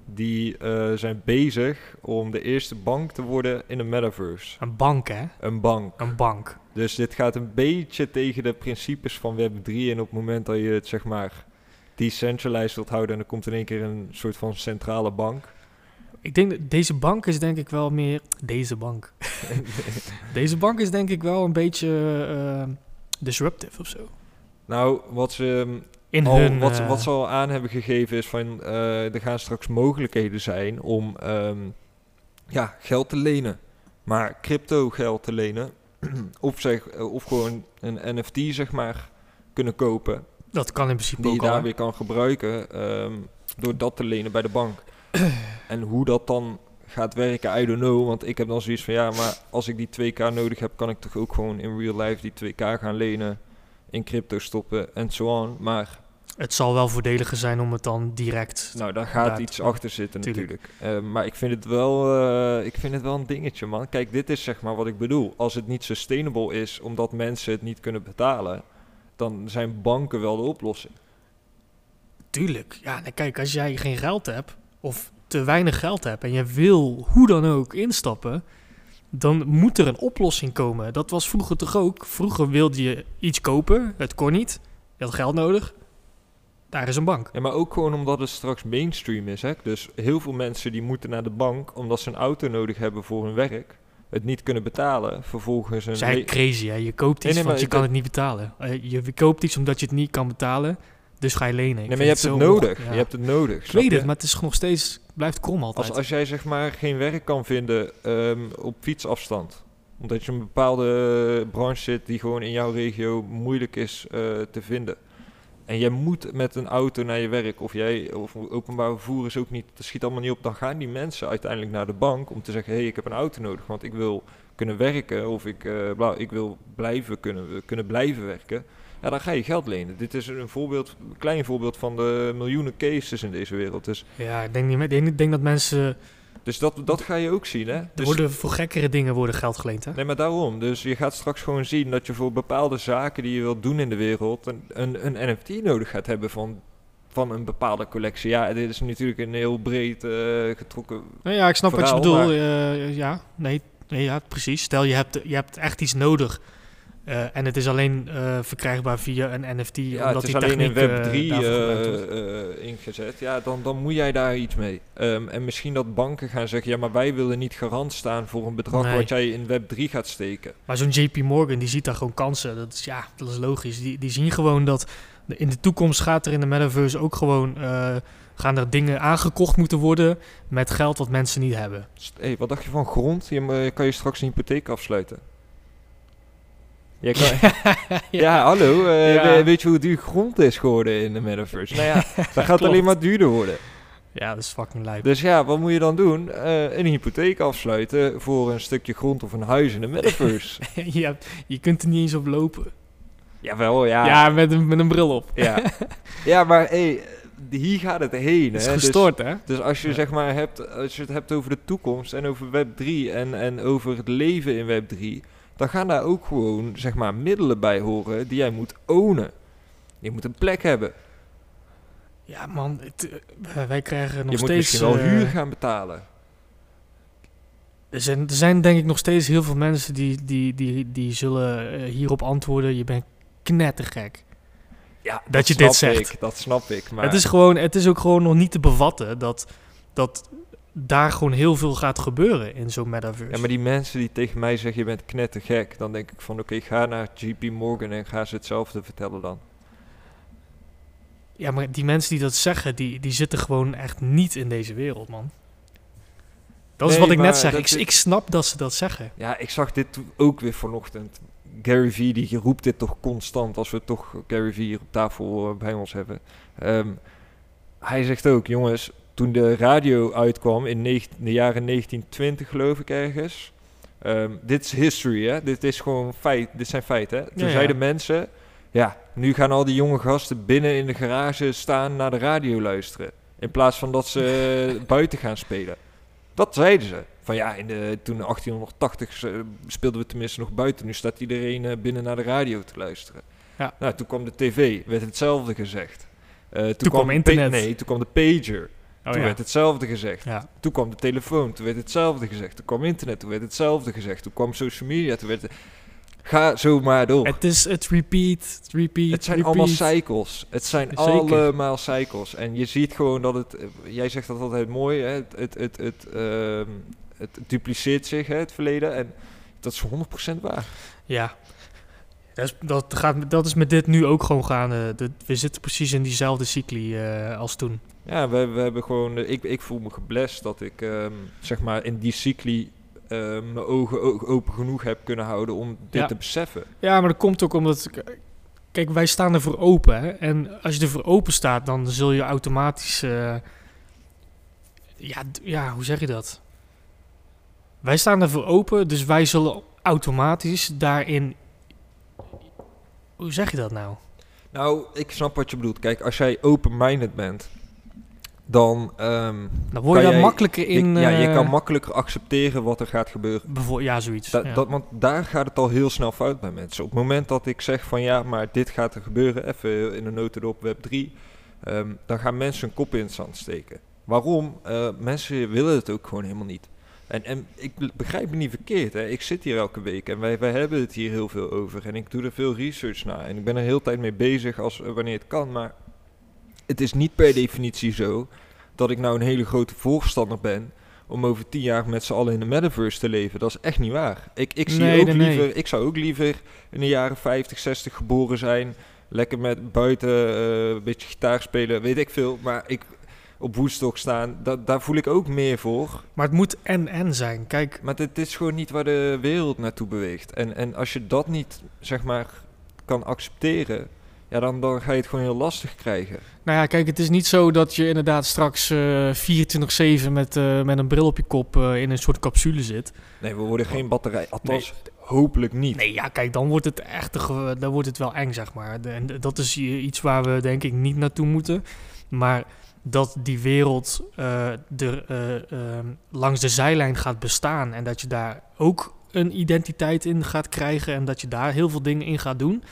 Die eh, zijn bezig om de eerste bank te worden in de metaverse. Een bank, hè? Een bank. Een bank. Dus dit gaat een beetje tegen de principes van Web3. En op het moment dat je het zeg maar decentralized wilt houden... en er komt in één keer een soort van centrale bank. Ik denk dat deze bank is denk ik wel meer... Deze bank. Deze bank is denk ik wel een beetje eh, disruptive of zo. nou, wat ze, ehm, In al, hun... wat, eh, wat ze al aan hebben gegeven is van... eh, er gaan straks mogelijkheden zijn om ehm, ja, geld te lenen. Maar crypto geld te lenen. of, zeg, eh, of gewoon een NFT zeg maar kunnen kopen. dat kan in principe die je ook al. daar weer kan gebruiken ehm, door dat te lenen bij de bank. en hoe dat dan gaat werken, I don't know. Want ik heb dan zoiets van, ja, maar als ik die 2k nodig heb, kan ik toch ook gewoon in real life die 2k gaan lenen, in crypto stoppen en zo on. Maar Het zal wel voordeliger zijn om het dan direct... nou, daar gaat iets achter zitten Tuurlijk. natuurlijk. Eh, maar ik vind, het wel, eh, ik vind het wel een dingetje, man. Kijk, dit is zeg maar wat ik bedoel. Als het niet sustainable is, omdat mensen het niet kunnen betalen, dan zijn banken wel de oplossing. Tuurlijk. Ja, nee, kijk, als jij geen geld hebt... of te weinig geld hebt... en je wil hoe dan ook instappen... dan moet er een oplossing komen. Dat was vroeger toch ook. Vroeger wilde je iets kopen. Het kon niet. Je had geld nodig. Daar is een bank. Ja, maar ook gewoon omdat het straks mainstream is. Hè? Dus heel veel mensen die moeten naar de bank omdat ze een auto nodig hebben voor hun werk. Het niet kunnen betalen. Vervolgens een... Eigenlijk crazy, hè? Je koopt iets, Nee, nee, want je kan het niet betalen. Eh, je, je koopt iets omdat je het niet kan betalen, dus ga je lenen. Ik nee, maar je hebt het nodig. ja. Je hebt het nodig. Ik weet het, maar het is nog steeds, blijft krom altijd. Als, als jij zeg maar geen werk kan vinden ehm, op fietsafstand. Omdat je een bepaalde branche zit die gewoon in jouw regio moeilijk is eh, te vinden. En jij moet met een auto naar je werk. Of jij of openbaar vervoer is ook niet. Dat schiet allemaal niet op. Dan gaan die mensen uiteindelijk naar de bank om te zeggen: hé, hey, ik heb een auto nodig. Want ik wil kunnen werken. Of ik, eh, bla, ik wil blijven kunnen, kunnen blijven werken. Ja, dan ga je geld lenen. Dit is een voorbeeld, een klein voorbeeld van de miljoenen cases in deze wereld. Dus, ja, ik denk, niet, meer- ik denk, ik denk dat mensen, dus dat, dat ga je ook zien, hè? er Dus- worden voor gekkere dingen worden geld geleend, hè? Nee, maar daarom. Dus je gaat straks gewoon zien dat je voor bepaalde zaken die je wilt doen in de wereld een, een, een NFT nodig gaat hebben van, van een bepaalde collectie. Ja, dit is natuurlijk een heel breed eh, getrokken. Nou ja, ik snap wat je bedoelt. eh, ja, nee, nee, ja, precies. Stel, je hebt, je hebt echt iets nodig eh, en het is alleen eh, verkrijgbaar via een NFT, Ja, omdat het is die alleen in Web 3 eh, daarvoor gebruikt wordt. ingezet. Ja, dan, dan moet jij daar iets mee. Ehm, en misschien dat banken gaan zeggen, ja, maar wij willen niet garant staan voor een bedrag Nee. wat jij in Web 3 gaat steken. Maar zo'n JP Morgan, die ziet daar gewoon kansen. Dat is, ja, dat is logisch. Die, die zien gewoon dat in de toekomst gaat er in de metaverse ook gewoon... eh, gaan er dingen aangekocht moeten worden met geld wat mensen niet hebben. Hey, wat dacht je van grond? Je, eh, kan je straks een hypotheek afsluiten? Jij kan, Ja, hallo. eh, Ja. we- Weet je hoe duur grond is geworden in de metaverse? Nou ja, dat gaat Klopt. alleen maar duurder worden. Ja, dat is fucking lijp. Dus ja, wat moet je dan doen? Eh, een hypotheek afsluiten voor een stukje grond of een huis in de metaverse. je, hebt- je kunt er niet eens op lopen. Jawel, Ja, ja. met, een, met een bril op. Ja, ja maar hey, hier gaat het heen. Dat is hè. Dus- gestoord, hè? Dus, als je Ja. zeg maar hebt, als je het hebt over de toekomst en over Web 3 en, en over het leven in Web 3, dan gaan daar ook gewoon zeg maar middelen bij horen die jij moet ownen. Je moet een plek hebben. Ja, man. Het, eh, wij krijgen nog je moet steeds... misschien wel eh, huur gaan betalen. Er zijn, er zijn denk ik nog steeds heel veel mensen die, die, die, die zullen eh, hierop antwoorden. Je bent knettergek. Ja, dat je dit snap zegt. Ik, dat snap ik. Maar Het, is gewoon, het is ook gewoon nog niet te bevatten dat, dat daar gewoon heel veel gaat gebeuren in zo'n metaverse. ja, maar die mensen die tegen mij zeggen je bent knettergek, dan denk ik van oké, ga naar JP Morgan en ga ze hetzelfde vertellen dan. Ja, maar die mensen die dat zeggen, die, die zitten gewoon echt niet in deze wereld, man. Dat is Nee, wat ik net zeg. Ik, ik snap dat ze dat zeggen. Ja, ik zag dit ook weer vanochtend. Gary Vee die roept dit toch constant als we toch Gary Vee hier op tafel eh, bij ons hebben. Ehm, hij zegt ook, jongens, toen de radio uitkwam in de jaren 1920 geloof ik ergens. ehm, dit is history, hè? Dit is gewoon feit. Dit zijn feiten. Hè? Toen Ja, ja. zeiden mensen, ja, nu gaan al die jonge gasten binnen in de garage staan naar de radio luisteren. In plaats van dat ze buiten gaan spelen. Dat zeiden ze. Van ja, in de, toen 1880 eh, speelden we tenminste nog buiten. Nu staat iedereen eh, binnen naar de radio te luisteren. Ja. Nou, toen kwam de tv, werd hetzelfde gezegd. Eh, toen, kwam internet. Nee, toen kwam de pager. Oh, toen ja. werd hetzelfde gezegd. ja. Toen kwam de telefoon, toen werd hetzelfde gezegd. Toen kwam internet, toen werd hetzelfde gezegd. Toen kwam social media, toen werd het... Ga zo maar door. Het, Het is het repeat, het repeat, zijn repeat. allemaal cycles. Het zijn Zeker. allemaal cycles. En je ziet gewoon dat het... Jij zegt dat altijd mooi, hè? Het, het, het, het, ehm, het dupliceert zich, hè, het verleden. En dat is 100% waar. Ja. Dat is, dat, gaat, dat is met dit nu ook gewoon gaande. Dat- we zitten precies in diezelfde cycli eh, als toen. Ja, we, we hebben gewoon... eh, Ik, ik voel me geblest dat ik, ehm, zeg maar, in die cycli... eh, mijn ogen open genoeg heb kunnen houden om dit Ja. te beseffen. Ja, maar dat komt ook omdat... Kijk, wij staan er voor open. Hè? En als je er voor open staat, dan zul je automatisch... eh, ja, ja, hoe zeg je dat? Wij staan er voor open, dus wij zullen automatisch daarin... Hoe zeg je dat nou? Nou, ik snap wat je bedoelt. Kijk, als jij open-minded bent, dan... ehm, Dan word je daar jij- makkelijker in... je, ja, je eh, kan makkelijker accepteren wat er gaat gebeuren. bijvoor- ja, zoiets. Da- ja. dat, want daar gaat het al heel snel fout bij mensen. Op het moment dat ik zeg van ja, maar dit gaat er gebeuren, even in de notendop web 3, ehm, dan gaan mensen hun kop in het zand steken. Waarom? Eh, mensen willen het ook gewoon helemaal niet. En, en ik be- begrijp me niet verkeerd, hè. ik zit hier elke week en wij, wij hebben het hier heel veel over. En ik doe er veel research naar en ik ben er heel tijd mee bezig als, eh, wanneer het kan. Maar het is niet per definitie zo dat ik nou een hele grote voorstander ben om over tien jaar met z'n allen in de metaverse te leven. Dat is echt niet waar. Ik, ik zie Nee, ook nee, liever, ik zou ook liever in de jaren 50, 60 geboren zijn. Lekker met buiten eh, een beetje gitaar spelen, weet ik veel. Maar ik op Woodstock staan, da, daar voel ik ook meer voor. Maar het moet en-en zijn. Kijk, Maar dit is gewoon niet waar de wereld naartoe beweegt. En, en als je dat niet, zeg maar, kan accepteren... Ja, dan, dan ga je het gewoon heel lastig krijgen. nou ja, kijk, het is niet zo dat je inderdaad straks eh 24-7 met, eh, met een bril op je kop eh, in een soort capsule zit. Nee, we worden geen batterij. Althans, hopelijk niet. Nee, ja, kijk, dan wordt het echt dan wordt het wel eng, zeg maar. En dat is iets waar we denk ik niet naartoe moeten. Maar dat die wereld eh, er eh, ehm, langs de zijlijn gaat bestaan en dat je daar ook een identiteit in gaat krijgen en dat je daar heel veel dingen in gaat doen.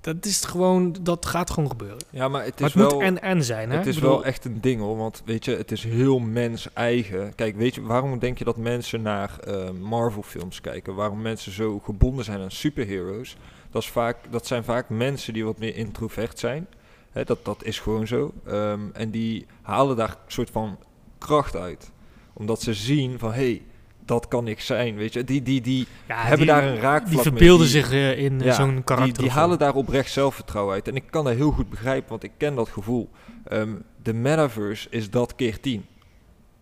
Dat is gewoon, dat gaat gewoon gebeuren. Ja, maar het maar is het wel... moet en-en zijn, hè? Het is bedoel, wel echt een ding hoor, want weet je, het is heel mens eigen. Kijk, weet je, waarom denk je dat mensen naar eh, Marvel films kijken? Waarom mensen zo gebonden zijn aan superheroes? Dat, is vaak, dat zijn vaak mensen die wat meer introvert zijn. Hè, dat, dat is gewoon zo. Ehm, en die halen daar een soort van kracht uit. Omdat ze zien van, hé, hey, dat kan ik zijn, weet je. Die, die, die ja, hebben die, daar een raakvlak Die verbeelden zich eh, in eh, Ja, zo'n karakter. Die, die halen daar oprecht zelfvertrouwen uit. En ik kan dat heel goed begrijpen, want ik ken dat gevoel. Ehm, de metaverse is dat keer tien.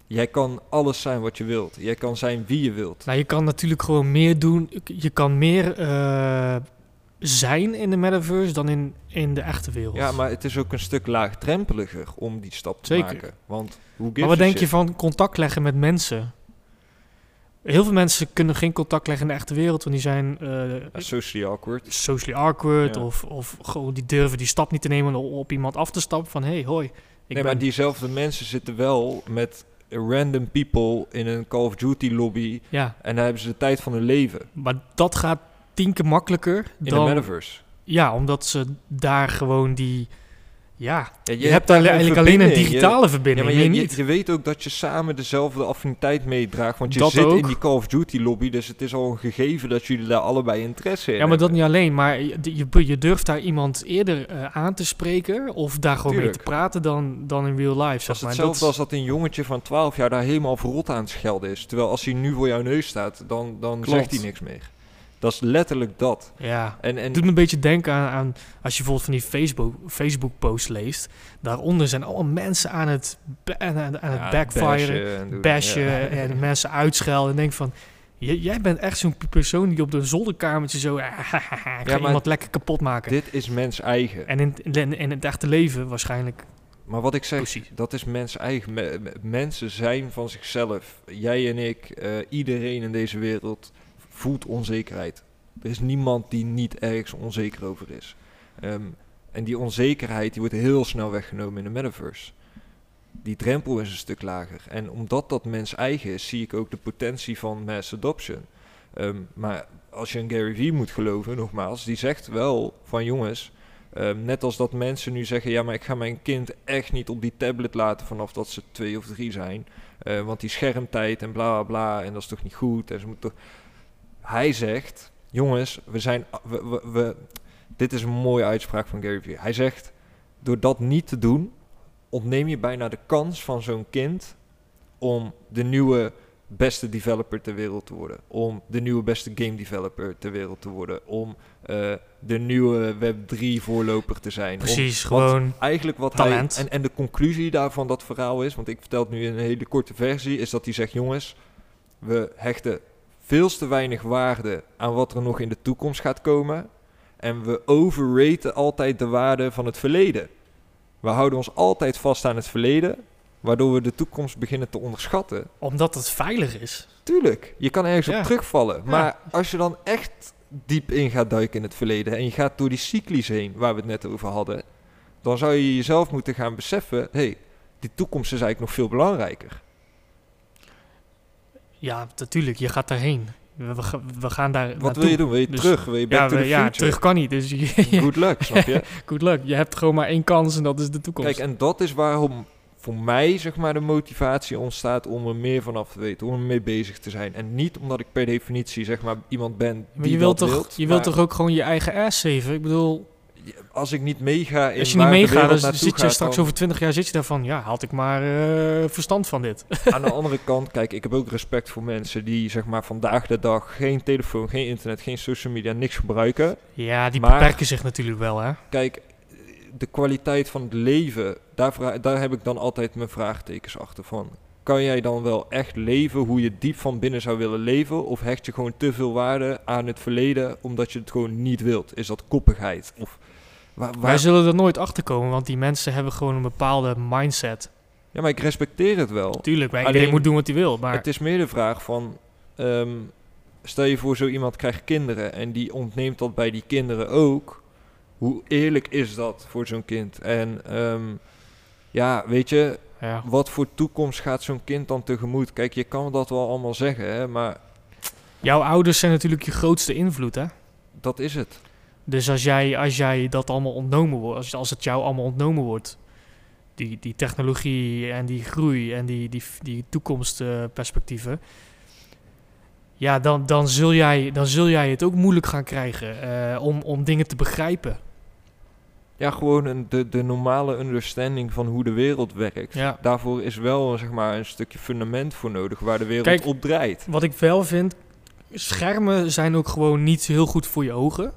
Jij kan alles zijn wat je wilt. Jij kan zijn wie je wilt. Nou, je kan natuurlijk gewoon meer doen. Je kan meer eh, zijn in de metaverse dan in, in de echte wereld. Ja, maar het is ook een stuk laagdrempeliger om die stap te Zeker. maken. Want hoe Maar wat denk je van contact leggen met mensen? Heel veel mensen kunnen geen contact leggen in de echte wereld, want die zijn eh, Socially awkward. socially awkward Ja. of, of gewoon die durven die stap niet te nemen om op iemand af te stappen van hey, hoi. Ik nee, ben, maar diezelfde mensen zitten wel met random people in een Call of Duty lobby. Ja, En daar hebben ze de tijd van hun leven. maar dat gaat tien keer makkelijker In dan... de metaverse. Ja, omdat ze daar gewoon die... Ja, Ja, je, hebt daar eigenlijk alleen een. Je- digitale Ja, verbinding, maar meer je, je, niet. je weet ook dat je samen dezelfde affiniteit meedraagt. Want je Dat zit ook. in die Call of Duty lobby. Dus het is al een gegeven dat jullie daar allebei interesse in Ja, maar dat hebben. niet alleen. Maar je, je, je durft daar iemand eerder eh, aan te spreken of daar gewoon mee te praten dan, dan in real life. Dat Zeg is maar. hetzelfde Dat als dat een jongetje van 12 jaar daar helemaal verrot aan het schelden is. Terwijl als hij nu voor jouw neus staat, dan, dan Klopt. zegt hij niks meer. Dat is letterlijk dat. ja. En, en Het doet me een beetje denken aan, aan als je bijvoorbeeld van die Facebook, Facebook posts leest. Daaronder zijn allemaal mensen aan het, aan, aan het ja, backfiren, bashen en doen. bashen Ja. en mensen uitschelden. En denk van, jij bent echt zo'n persoon die op de zolderkamertje zo, ik ga maar iemand lekker kapot maken. Dit is mens eigen. En in, in, in het echte leven waarschijnlijk Maar wat ik zeg, precies. dat is mens eigen. Me- me- mensen zijn van zichzelf. Jij en ik, eh, iedereen in deze wereld voelt onzekerheid. Er is niemand die niet ergens onzeker over is. Ehm, en die onzekerheid die wordt heel snel weggenomen in de metaverse. die drempel is een stuk lager. En omdat dat mens eigen is, zie ik ook de potentie van mass adoption. Ehm, maar als je een Gary Vee moet geloven, nogmaals, die zegt wel van jongens, ehm, net als dat mensen nu zeggen, ja maar ik ga mijn kind echt niet op die tablet laten vanaf dat ze twee of drie zijn. eh, want die schermtijd en bla bla bla en dat is toch niet goed. En ze moeten toch... Hij zegt, jongens, we zijn, we, we, we- dit is een mooie uitspraak van Gary Vee. Hij zegt, door dat niet te doen, ontneem je bijna de kans van zo'n kind om de nieuwe beste developer ter wereld te worden. Om de nieuwe beste game developer ter wereld te worden. Om eh, de nieuwe Web3 voorloper te zijn. Om- Precies, want gewoon eigenlijk wat talent. hij... En, en de conclusie daarvan dat verhaal is... want ik vertel het nu in een hele korte versie... is dat hij zegt, jongens... we hechten veel te weinig waarde aan wat er nog in de toekomst gaat komen... en we overraten altijd de waarde van het verleden. We houden ons altijd vast aan het verleden... waardoor we de toekomst beginnen te onderschatten. omdat het veilig is. Tuurlijk, je kan ergens Ja. op terugvallen. Ja. Maar als je dan echt diep in gaat duiken in het verleden en je gaat door die cyclies heen waar we het net over hadden, dan zou je jezelf moeten gaan beseffen: hé, hey, die toekomst is eigenlijk nog veel belangrijker. Ja, natuurlijk, je gaat daarheen. We, we, ga- we gaan daar Wat wil je doen? Wil je Dus- terug? Wil je back Ja, to the ja future? terug kan niet. Dus je- Good luck, snap je? good luck. Je hebt gewoon maar één kans en dat is de toekomst. Kijk, en dat is waarom voor mij zeg maar de motivatie ontstaat om er meer vanaf te weten, om er mee bezig te zijn. En niet omdat ik per definitie zeg maar iemand ben die maar je wilt, toch, wilt, je wilt toch ook gewoon je eigen ass saven? Ik bedoel, als ik niet meega in als je niet meegaat, wereld dan zit je gaat, straks dan- over twintig jaar zit je daarvan. Ja, had ik maar eh, verstand van dit. Aan de andere kant, kijk, ik heb ook respect voor mensen die zeg maar vandaag de dag geen telefoon, geen internet, geen social media, niks gebruiken. Ja, die Maar- beperken zich natuurlijk wel, hè? Kijk, de kwaliteit van het leven, daar, daar heb ik dan altijd mijn vraagtekens achter van. Kan jij dan wel echt leven hoe je diep van binnen zou willen leven? Of hecht je gewoon te veel waarde aan het verleden omdat je het gewoon niet wilt? Is dat koppigheid? Of waar, waar- Wij zullen er nooit achter komen, want die mensen hebben gewoon een bepaalde mindset. Ja, maar ik respecteer het wel. Tuurlijk, Alleen- iedereen moet doen wat hij wil, maar Het is meer de vraag van, ehm, stel je voor zo iemand krijgt kinderen en die ontneemt dat bij die kinderen ook. Hoe eerlijk is dat voor zo'n kind? En ehm, ja, weet je, ja. wat voor toekomst gaat zo'n kind dan tegemoet? Kijk, je kan dat wel allemaal zeggen, hè, maar jouw ouders zijn natuurlijk je grootste invloed, hè? dat is het. Dus als jij, als jij dat allemaal ontnomen wordt, als, als het jou allemaal ontnomen wordt, die, die technologie en die groei en die, die, die toekomstperspectieven, ja, dan, dan, zul jij, dan zul jij het ook moeilijk gaan krijgen eh, om, om dingen te begrijpen. Ja, gewoon een, de, de normale understanding van hoe de wereld werkt. Ja. Daarvoor is wel zeg maar, een stukje fundament voor nodig waar de wereld Kijk, op draait. Wat ik wel vind, schermen zijn ook gewoon niet heel goed voor je ogen.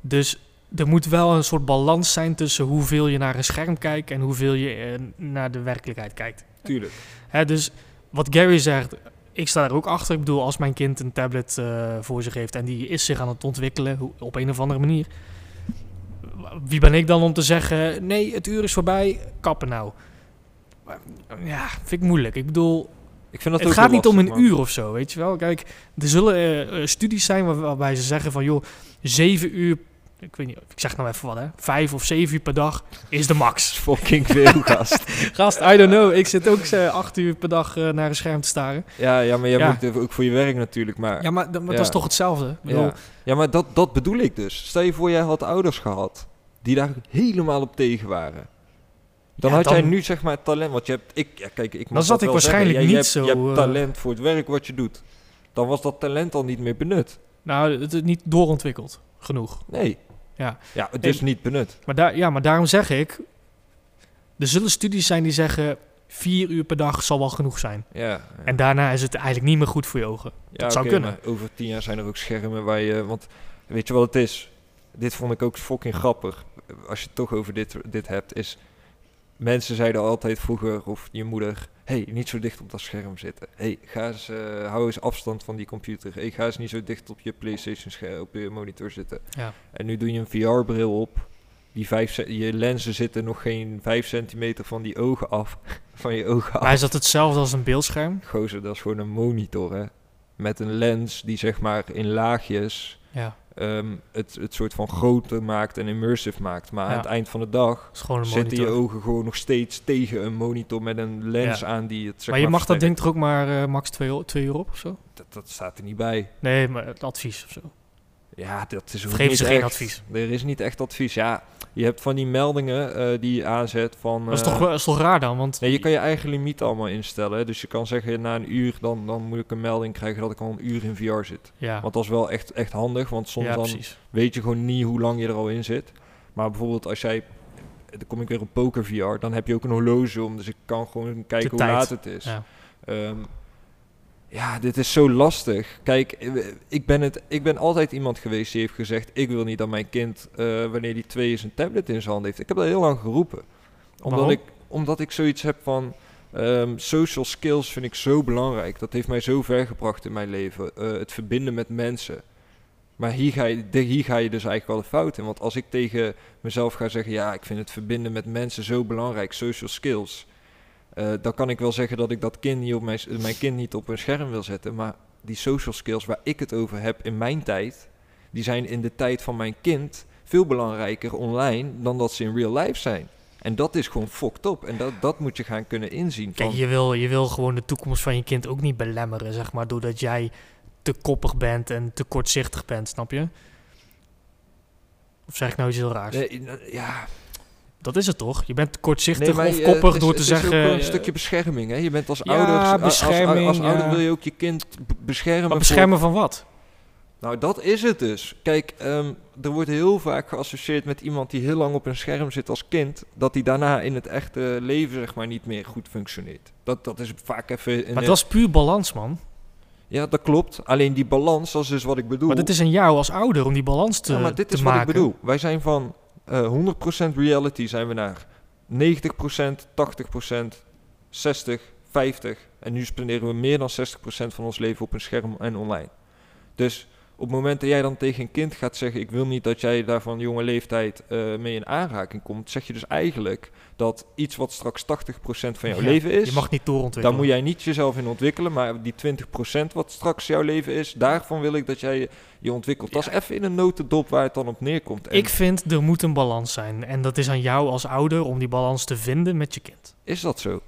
Dus er moet wel een soort balans zijn tussen hoeveel je naar een scherm kijkt en hoeveel je eh, naar de werkelijkheid kijkt. Tuurlijk. Hè, dus wat Gary zegt, ik sta daar ook achter. Ik bedoel, als mijn kind een tablet eh, voor zich heeft en die is zich aan het ontwikkelen op een of andere manier. Wie ben ik dan om te zeggen, nee, het uur is voorbij, kappen nou. Ja, vind ik moeilijk. Ik bedoel, Ik vind dat het gaat niet om een man. uur of zo, weet je wel. Kijk, er zullen eh, studies zijn waar- waarbij ze zeggen van, joh, zeven uur, ik weet niet, ik zeg nou even wat hè, vijf of zeven uur per dag is de max. fucking veel, gast. Gast, I don't know, ik zit ook eh, acht uur per dag eh, naar een scherm te staren. Ja, ja maar jij Ja. moet ook voor je werk natuurlijk. Maar, Ja, maar, dat- maar Ja. dat is toch hetzelfde? Bedoel, ja. ja, maar dat, dat bedoel ik dus. Stel je voor, jij had ouders gehad die daar helemaal op tegen waren. Dan Ja, had jij nu zeg maar talent, want je hebt, ik, ja, kijk, ik Dan zat dat ik wel waarschijnlijk zeggen. Jij- niet je hebt, zo, Je hebt eh, talent voor het werk wat je doet. Dan was dat talent al niet meer benut. Nou, het is niet doorontwikkeld genoeg. Nee. Ja. Ja, het is niet benut. Maar, daar, ja, maar daarom zeg ik, er zullen studies zijn die zeggen, vier uur per dag zal wel genoeg zijn. Ja. ja. En daarna is het eigenlijk niet meer goed voor je ogen. Ja, zou oké, kunnen. over tien jaar zijn er ook schermen waar je... Want weet je wat het is? Dit vond ik ook fucking grappig. Als je het toch over dit, dit hebt, is... Mensen zeiden altijd vroeger, of je moeder... hey, niet zo dicht op dat scherm zitten. hey, ga eens, eh, hou eens afstand van die computer. hey, ga eens niet zo dicht op je Playstation scherm, op je monitor zitten. Ja. En nu doe je een VR-bril op. Die vijf, je lenzen zitten nog geen vijf centimeter van die ogen af. van je ogen af. Maar is dat hetzelfde als een beeldscherm? Gozer, dat is gewoon een monitor, hè. Met een lens die zeg maar in laagjes Ja. Ehm, het, het soort van groter maakt en immersive maakt. Maar Ja. aan het eind van de dag zitten je ogen gewoon nog steeds tegen een monitor met een lens Ja. aan die het zeg maar je mag dat ding toch ook maar eh, max 2 uur op of zo? Dat, dat staat er niet bij. Nee, maar het advies of zo. Ja, dat is niet ze geen echt. advies? Er is niet echt advies. Ja, je hebt van die meldingen eh, die je aanzet van... Dat is eh, toch, wel- dat is toch raar dan? Want Nee, je kan je eigen limiet allemaal instellen. hè. Dus je kan zeggen, na een uur, dan, dan moet ik een melding krijgen dat ik al een uur in VR zit. ja, Want dat is wel echt, echt handig, want soms ja dan precies. weet je gewoon niet hoe lang je er al in zit. Maar bijvoorbeeld als jij, dan kom ik weer op poker VR, dan heb je ook een horloge om. Dus ik kan gewoon kijken hoe tijd. laat het is. Ja. Ehm, ja, dit is zo lastig. Kijk, eh, ik ben, het, ik ben altijd iemand geweest die heeft gezegd... ik wil niet dat mijn kind, eh, wanneer die twee is, een tablet in zijn hand heeft. Ik heb dat heel lang geroepen. Omdat, Waarom? ik, omdat ik zoiets heb van... ehm, social skills vind ik zo belangrijk. Dat heeft mij zo ver gebracht in mijn leven. Eh, het verbinden met mensen. Maar hier ga, je, de- hier ga je dus eigenlijk wel de fout in. Want als ik tegen mezelf ga zeggen... ja, ik vind het verbinden met mensen zo belangrijk, social skills... eh, dan kan ik wel zeggen dat ik dat kind niet op mijn, mijn kind niet op een scherm wil zetten. Maar die social skills waar ik het over heb in mijn tijd... die zijn in de tijd van mijn kind veel belangrijker online... dan dat ze in real life zijn. En dat is gewoon fucked up. En dat, dat moet je gaan kunnen inzien. Kijk, je wil, je wil gewoon de toekomst van je kind ook niet belemmeren, zeg maar, doordat jij te koppig bent en te kortzichtig bent, snap je? Of zeg ik nou iets heel raars? Nee, nou, ja, Dat is het toch? Je bent kortzichtig Nee, of je- koppig is- door te het zeggen... is ook een eh, stukje bescherming. Hè? Je bent als ouder, als- als, bescherming, als, ouder ja. wil je ook je kind beschermen. maar voor- beschermen van wat? Nou, dat is het dus. Kijk, ehm, er wordt heel vaak geassocieerd met iemand die heel lang op een scherm zit als kind, dat die daarna in het echte leven zeg maar niet meer goed functioneert. Dat, dat is vaak even. Maar een- was puur balans, man. Ja, dat klopt. Alleen die balans, dat is dus wat ik bedoel. Maar het is aan jou als ouder om die balans te, ja, maar dit is wat maken. ik bedoel. Wij zijn van eh 100% reality zijn we naar 90%, 80%, 60, 50. En nu spenderen we meer dan 60% van ons leven op een scherm en online. Dus op het moment dat jij dan tegen een kind gaat zeggen... ik wil niet dat jij daar van jonge leeftijd eh, mee in aanraking komt... zeg je dus eigenlijk dat iets wat straks 80% van jouw Ja, leven is... Je mag niet daar doorontwikkelen. moet jij niet jezelf in ontwikkelen, maar die 20% wat straks jouw leven is, daarvan wil ik dat jij je, ontwikkelt. Dat is even in een notendop waar het dan op neerkomt. En Ik vind er moet een balans zijn. En dat is aan jou als ouder om die balans te vinden met je kind. is dat zo?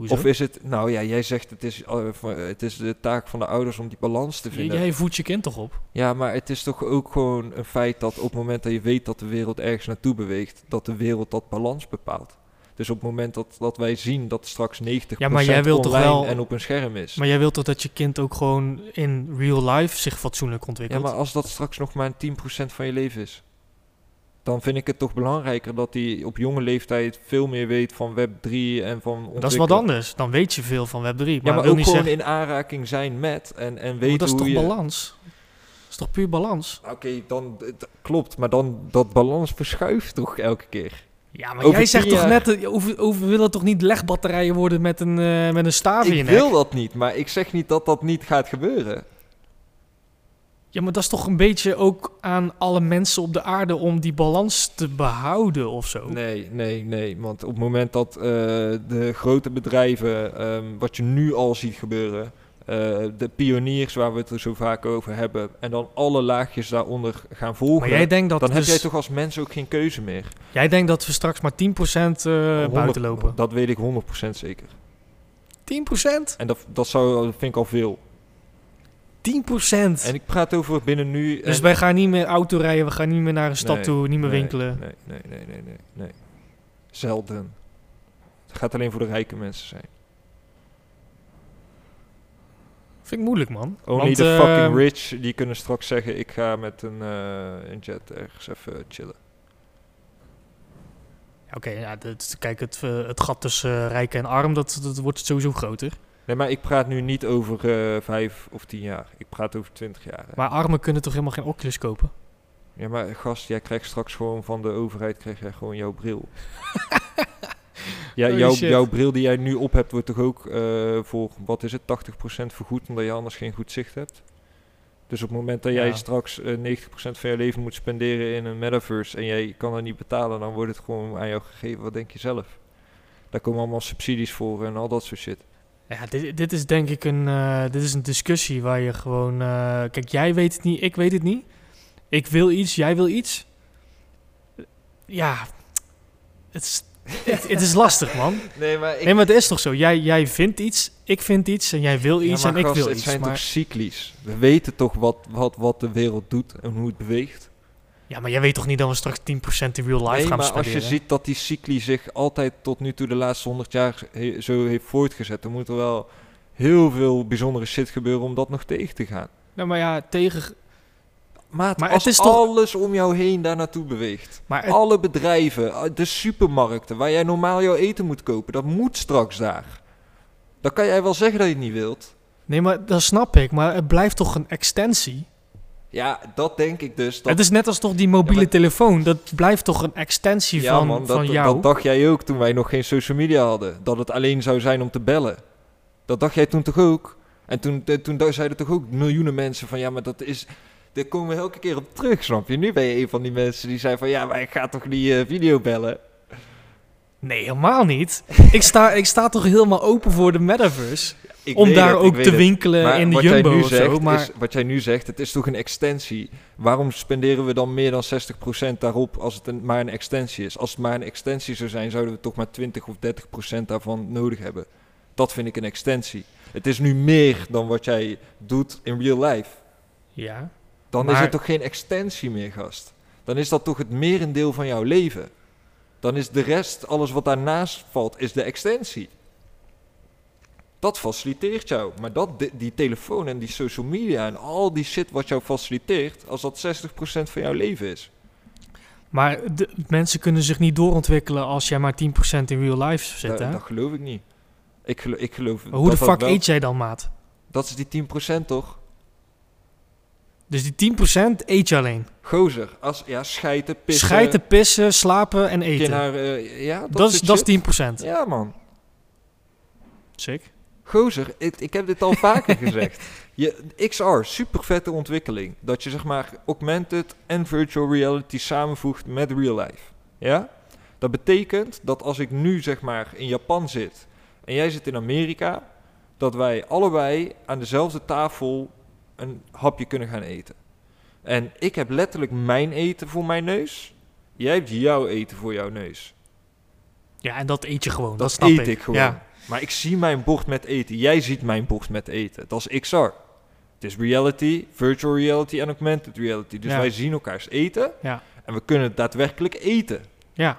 Hoezo? Of is het, nou ja, jij zegt het is, eh, het is de taak van de ouders om die balans te J- vinden. Jij voedt je kind toch op? Ja, maar het is toch ook gewoon een feit dat op het moment dat je weet dat de wereld ergens naartoe beweegt, dat de wereld dat balans bepaalt. Dus op het moment dat, dat wij zien dat straks 90% Ja, maar jij wilt toch wel- en op een scherm is. Maar jij wilt toch dat je kind ook gewoon in real life zich fatsoenlijk Ja, ontwikkelt? maar als dat straks nog maar een 10% van je leven is, dan vind ik het toch belangrijker dat hij op jonge leeftijd veel meer weet van Web 3 en van dat is wat anders. Dan weet je veel van Web3. Maar, Ja, maar wil ook niet gewoon zeggen... in aanraking zijn met en, en weten dat is hoe toch je... balans? Dat is toch puur balans? Oké, dan klopt, maar dan dat balans verschuift toch elke keer. Ja, maar Over jij zegt toch net... eh, over willen toch niet legbatterijen worden met een, eh, met een staaf in Ik wil dat niet, maar ik zeg niet dat dat niet gaat gebeuren. Ja, maar dat is toch een beetje ook aan alle mensen op de aarde om die balans te behouden of zo? Nee, nee, nee. Want op het moment dat eh, de grote bedrijven, ehm, wat je nu al ziet gebeuren, eh, de pioniers waar we het er zo vaak over hebben, en dan alle laagjes daaronder gaan volgen, Maar jij denkt dat dan heb dus- jij toch als mens ook geen keuze meer. Jij denkt dat we straks maar 10% eh 100 buiten lopen. Dat weet ik 100% zeker. 10%? En dat, dat, zou, dat vind ik al veel. 10%! En ik praat over binnen nu. dus wij gaan niet meer auto rijden, we gaan niet meer naar een stad Nee, toe, niet meer nee, winkelen. Nee, nee, nee, nee, nee, nee. Zelden. Het gaat alleen voor de rijke mensen zijn. Vind ik moeilijk, man. Only Want, the eh, fucking rich, die kunnen straks zeggen... ik ga met een, eh, een jet ergens even chillen. Oké, ja, dat- kijk, het, eh, het gat tussen rijk en arm, dat, dat wordt sowieso groter. Nee, maar ik praat nu niet over eh, vijf of tien jaar. Ik praat over twintig jaar. hè. Maar armen kunnen toch helemaal geen Oculus kopen? Ja, maar gast, jij krijgt straks gewoon van de overheid... krijg jij gewoon jouw bril. ja, jouw, jouw bril die jij nu op hebt... wordt toch ook eh, voor, wat is het, 80% vergoed... omdat je anders geen goed zicht hebt? Dus op het moment dat jij Ja. straks eh 90% van je leven moet spenderen in een metaverse... en jij kan dat niet betalen... dan wordt het gewoon aan jou gegeven. Wat denk je zelf? Daar komen allemaal subsidies voor en al dat soort shit. Ja, dit, dit is denk ik een, eh, dit is een discussie waar je gewoon... eh, kijk, jij weet het niet, ik weet het niet. Ik wil iets, jij wil iets. Ja, het is, het, het is lastig, man. Nee, maar ik... Nee, maar het is toch zo? Jij, jij vindt iets, ik vind iets en jij wil iets en ik wil het iets. zijn Maar, toch cyclies? We weten toch wat, wat, wat de wereld doet en hoe het beweegt? Ja, maar jij weet toch niet dat we straks 10% in real life nee, gaan maar als je ziet dat die cycli zich altijd tot nu toe de laatste 100 jaar he- zo heeft voortgezet, dan moet er wel heel veel bijzondere shit gebeuren om dat nog tegen te gaan. Nou, maar ja, tegen... Maat, Maar als het is toch- alles om jou heen daar naartoe beweegt. Maar het- Alle bedrijven, eh, de supermarkten waar jij normaal jouw eten moet kopen, dat moet straks daar. Dan kan jij wel zeggen dat je het niet wilt. nee, maar dat snap ik. Maar het blijft toch een extensie? Ja, dat denk ik dus. Dat Het is net als toch die mobiele maar- telefoon. Dat blijft toch een extensie ja, van, man, dat, van jou? dat dacht jij ook toen wij nog geen social media hadden. Dat het alleen zou zijn om te bellen. Dat dacht jij toen toch ook? En toen, eh, toen zeiden toch ook miljoenen mensen van... Ja, maar dat is... Daar komen we elke keer op terug, snap je? Nu ben je een van die mensen die zei van... Ja, maar ik ga toch niet eh, video bellen? Nee, helemaal niet. ik, sta, ik sta toch helemaal open voor de metaverse. Ik om daar het, ook te het. winkelen Maar in de Jumbo of zegt, zo. Maar is, wat jij nu zegt, het is toch een extensie. Waarom spenderen we dan meer dan 60% daarop als het een, maar een extensie is? Als het maar een extensie zou zijn, zouden we toch maar 20 of 30% daarvan nodig hebben. Dat vind ik een extensie. Het is nu meer dan wat jij doet in real life. ja, Dan is het toch geen extensie meer, gast? Dan is dat toch het merendeel van jouw leven? Dan is de rest, alles wat daarnaast valt, is de extensie. Dat faciliteert jou. Maar dat, die, die telefoon en die social media en al die shit wat jou faciliteert, als dat 60% van jouw leven is. maar de, mensen kunnen zich niet doorontwikkelen als jij maar 10% in real life zit, hè? dat geloof ik niet. Ik geloof, ik geloof Maar hoe de fuck wel- eet jij dan, maat? Dat is die 10% toch? Dus die 10% eet je alleen. Gozer, als, ja, schijten, pissen. Schijten, pissen, slapen en eten. eh, ja, dat, dat, is, dat is 10%. Ja, man. Sick. Gozer, ik, ik heb dit al vaker gezegd. Je, XR, super vette ontwikkeling. Dat je zeg maar augmented en virtual reality samenvoegt met real life. Ja? Dat betekent dat als ik nu zeg maar in Japan zit en jij zit in Amerika, dat wij allebei aan dezelfde tafel een hapje kunnen gaan eten. En ik heb letterlijk mijn eten voor mijn neus. Jij hebt jouw eten voor jouw neus. Ja, en dat eet je gewoon. Dat, Dat snap eet ik. ik gewoon. Ja. Maar ik zie mijn bord met eten. Jij ziet mijn bord met eten. Dat is XR. Het is reality, virtual reality en augmented reality. Dus Ja. wij zien elkaars eten Ja. en we kunnen daadwerkelijk eten. Ja,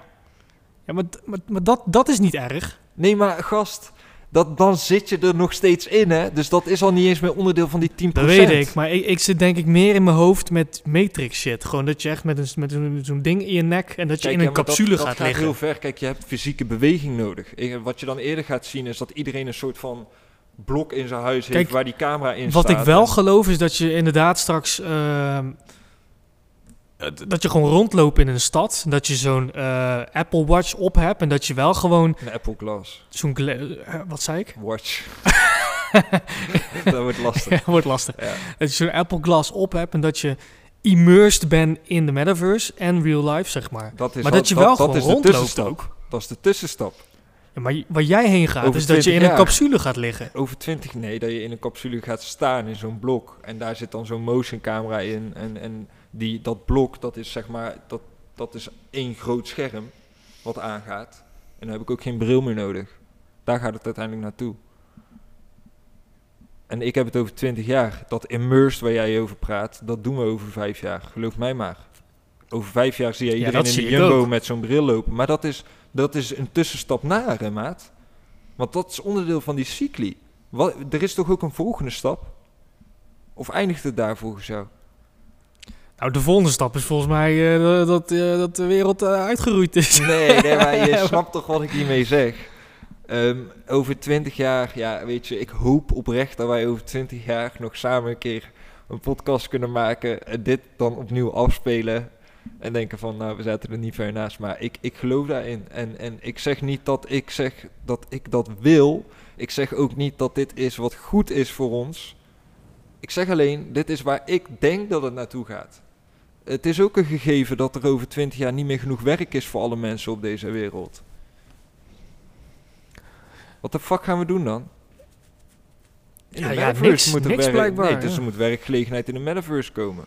ja maar, maar, maar dat, dat is niet erg. Nee, maar gast, dat, dan zit je er nog steeds in, hè? Dus dat is al niet eens meer onderdeel van die 10%. Dat weet ik. Maar ik, ik zit denk ik meer in mijn hoofd met Matrix shit. Gewoon dat je echt met, een, met een, zo'n ding in je nek en dat je Kijk, in een capsule dat, dat gaat gaat liggen. heel ver. Kijk, je hebt fysieke beweging nodig. Wat je dan eerder gaat zien is dat iedereen een soort van blok in zijn huis heeft waar die camera in Wat staat. ik wel En- geloof is dat je inderdaad straks... ehm, dat je gewoon rondloopt in een stad. Dat je zo'n eh, Apple Watch op hebt. En dat je wel gewoon Een Apple Glass zo'n... gla- eh, wat zei ik? Watch. dat wordt lastig. Ja, wordt lastig. Ja. Dat je zo'n Apple Glass op hebt. En dat je immersed bent in de metaverse en real life, zeg maar. Dat is Maar al- dat je wel dat gewoon is de rondloopt tussenstap. ook. Dat is de tussenstap. Ja, maar waar jij heen gaat, Over is dat je 20 in een capsule gaat liggen. Over 20, nee, dat je in een capsule gaat staan in zo'n blok. En daar zit dan zo'n motion camera in. En, en die, dat blok, dat is zeg maar, dat, dat is één groot scherm wat aangaat. En dan heb ik ook geen bril meer nodig. Daar gaat het uiteindelijk naartoe. En ik heb het over 20 jaar. Dat immersed waar jij over praat, dat doen we over vijf jaar. Geloof mij maar. Over vijf jaar zie je iedereen in de jumbo met zo'n bril lopen. Maar dat is, dat is een tussenstap naar, hè, maat. Want dat is onderdeel van die cycli. Wat, er is toch ook een volgende stap? Of eindigt het daar volgens jou? Nou, de volgende stap is volgens mij eh, dat, eh, dat de wereld eh, uitgeroeid is. Nee, nee, maar je snapt toch wat ik hiermee zeg. Ehm, over twintig jaar, ja, weet je, ik hoop oprecht dat wij over twintig jaar nog samen een keer een podcast kunnen maken en dit dan opnieuw afspelen en denken van, nou, we zaten er niet ver naast, maar ik, ik geloof daarin. En, en ik zeg niet dat ik zeg dat ik dat wil. Ik zeg ook niet dat dit is wat goed is voor ons. Ik zeg alleen, dit is waar ik denk dat het naartoe gaat. Het is ook een gegeven dat er over twintig jaar niet meer genoeg werk is voor alle mensen op deze wereld. Wat de fuck gaan we doen dan? In Ja, de ja, metaverse niks- moet er niks werk, blijkbaar, Nee, dus ja. er moet werkgelegenheid in de metaverse komen.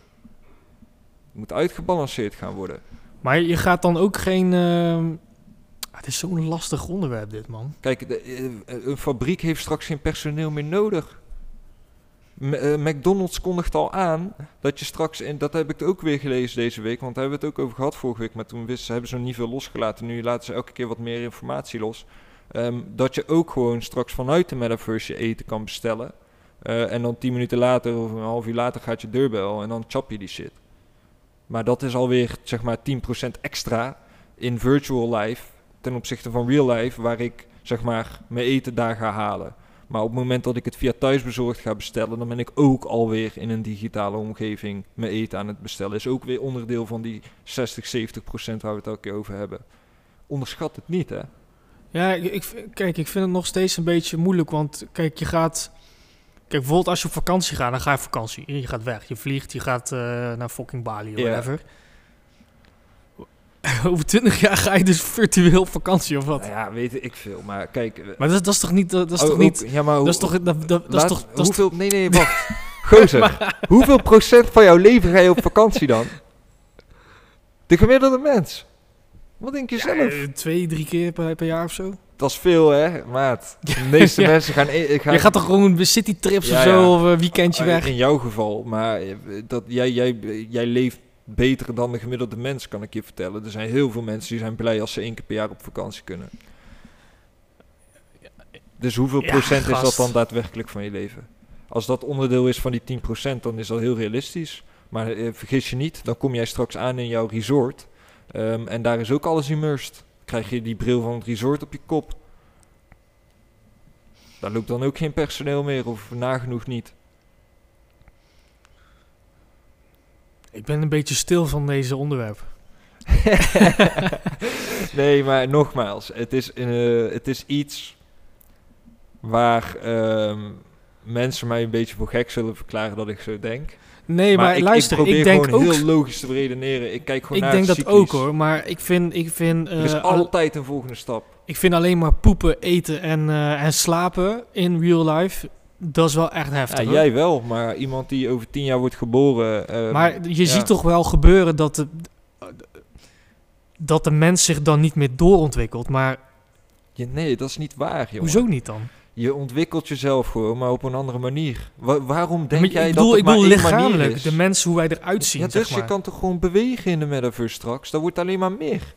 moet uitgebalanceerd gaan worden. Maar je gaat dan ook geen... ehm, ah, het is zo'n lastig onderwerp dit, man. Kijk, de, eh, een fabriek heeft straks geen personeel meer nodig. Eh, McDonald's kondigt al aan dat je straks, en dat heb ik ook weer gelezen deze week, want daar hebben we het ook over gehad vorige week, maar toen wisten hebben ze nog niet veel losgelaten. Nu laten ze elke keer wat meer informatie los. Ehm, dat je ook gewoon straks vanuit de metaverse je eten kan bestellen. Eh, en dan tien minuten later of een half uur later gaat je deurbel en dan chap je die shit. Maar dat is alweer zeg maar 10% extra in virtual life ten opzichte van real life, waar ik zeg maar mijn eten daar ga halen. Maar op het moment dat ik het via thuisbezorgd ga bestellen, dan ben ik ook alweer in een digitale omgeving mijn eten aan het bestellen. Is ook weer onderdeel van die 60, 70 procent waar we het elke keer over hebben. Onderschat het niet, hè? Ja, ik, kijk, ik vind het nog steeds een beetje moeilijk, want kijk, je gaat... Kijk, bijvoorbeeld als je op vakantie gaat, dan ga je op vakantie. Je gaat weg, je vliegt, je gaat eh, naar fucking Bali of Ja. whatever. Over twintig jaar ga je dus virtueel op vakantie of wat? Nou ja, weet ik veel. Maar kijk. eh, Maar dat, dat is toch niet... Dat, is oh, toch niet... ja, maar Dat is hoe- toch... Dat, dat, is toch... Dat hoeveel, nee, nee, wacht. Gozer, hoeveel procent van jouw leven ga je op vakantie dan? De gemiddelde mens. Wat denk je Ja, zelf? eh, twee, drie keer per, per jaar of zo. Dat is veel, hè, maat. De meeste Ja. mensen gaan... e- gaan Je gaat toch gewoon citytrips Ja, of ja. zo, of een weekendje Ah, weg. In jouw geval, maar eh, dat, jij, jij, jij leeft beter dan de gemiddelde mens, kan ik je vertellen. Er zijn heel veel mensen die zijn blij als ze één keer per jaar op vakantie kunnen. Dus hoeveel Ja, procent is dat dan daadwerkelijk van je leven? Als dat onderdeel is van die 10%, dan is dat heel realistisch. Maar eh, vergis je niet, dan kom jij straks aan in jouw resort. ehm, en daar is ook alles immersed. Krijg je die bril van het resort op je kop. Daar loopt dan ook geen personeel meer, of nagenoeg niet. Ik ben een beetje stil van deze onderwerp. nee, maar nogmaals, het is, eh, het is iets waar ehm, mensen mij een beetje voor gek zullen verklaren dat ik zo denk. Nee, maar, ik, luister, ik ik, probeer denk gewoon ook... heel logisch te redeneren. Ik kijk gewoon Ik naar denk het dat ook hoor, maar ik vind, ik vind, Er is eh, al- altijd een volgende stap. ik vind alleen maar poepen, eten en, eh, en slapen in real life, dat is wel echt heftig. Ja, jij wel, maar iemand die over tien jaar wordt geboren... ehm, maar je ja. ziet toch wel gebeuren dat de, dat de mens zich dan niet meer doorontwikkelt. Maar ja, nee, dat is niet waar, jongen. hoezo niet dan? Je ontwikkelt jezelf gewoon, maar op een andere manier. Wa- waarom Maar denk jij bedoel, dat het ik maar bedoel lichamelijk, de mens hoe wij eruit zien, Ja, dus zeg je maar. kan toch gewoon bewegen in de metaverse straks? Dat wordt alleen maar meer.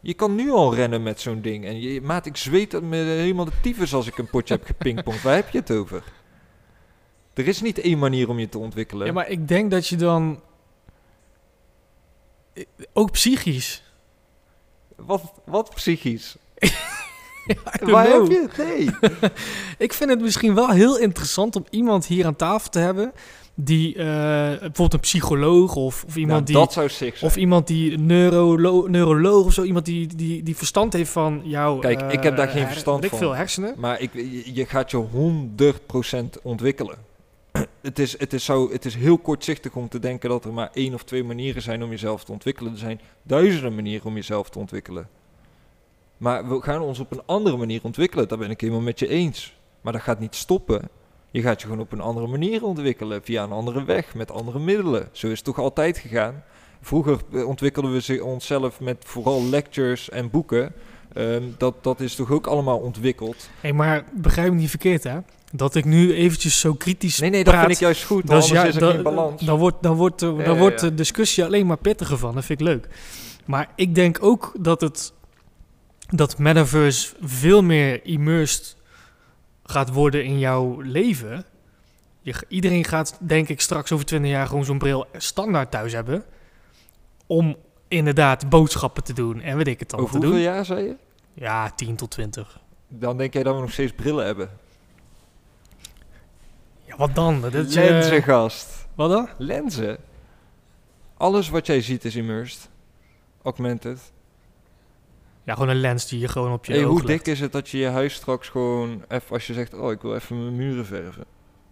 Je kan nu al rennen met zo'n ding. En je, maat, ik zweet me helemaal de tyfus als ik een potje heb gepingpongd. Waar heb je het over? Er is niet één manier om je te ontwikkelen. Ja, maar ik denk dat je dan... eh, Ook psychisch. wat, wat psychisch? Waar know. heb je het? Nee. Ik vind het misschien wel heel interessant om iemand hier aan tafel te hebben... die eh, bijvoorbeeld een psycholoog of, of iemand Nou, die... dat zou. Of iemand die neurolo neuroloog of zo, iemand die, die, die verstand heeft van jouw... Kijk, ik heb daar geen verstand ik van. veel hersenen. Maar ik, je, je gaat je 100% ontwikkelen. Het is, het, is zo, het is heel kortzichtig om te denken dat er maar één of twee manieren zijn om jezelf te ontwikkelen. Er zijn duizenden manieren om jezelf te ontwikkelen. Maar we gaan ons op een andere manier ontwikkelen. Daar ben ik helemaal met je eens. Maar dat gaat niet stoppen. Je gaat je gewoon op een andere manier ontwikkelen. Via een andere weg, met andere middelen. Zo is het toch altijd gegaan. Vroeger eh, ontwikkelden we ze- onszelf met vooral lectures en boeken. Ehm, dat, dat is toch ook allemaal ontwikkeld. Hé, maar begrijp me niet verkeerd, hè? Dat ik nu eventjes zo kritisch Nee, nee, dat praat, vind ik juist goed. dat Anders ja- is er dat- geen balans. Dan wordt, dan wordt, dan ja, wordt ja. de discussie alleen maar pittiger van. Dat vind ik leuk. Maar ik denk ook dat het dat metaverse veel meer immersed gaat worden in jouw leven. Je, iedereen gaat, denk ik, straks over 20 jaar gewoon zo'n bril standaard thuis hebben. Om inderdaad boodschappen te doen en weet ik het dan Over te hoeveel doen. jaar zei je? Ja, 10 tot 20. Dan denk jij dat we nog steeds brillen hebben. Ja, wat dan? Dat is, eh, Lenzen, gast. wat dan? Lenzen. Alles wat jij ziet is immersed. Augmented. Ja, gewoon een lens die je gewoon op je Hey, oog hoe dik is het dat je je huis straks gewoon... Even, als je zegt, oh, ik wil even mijn muren verven.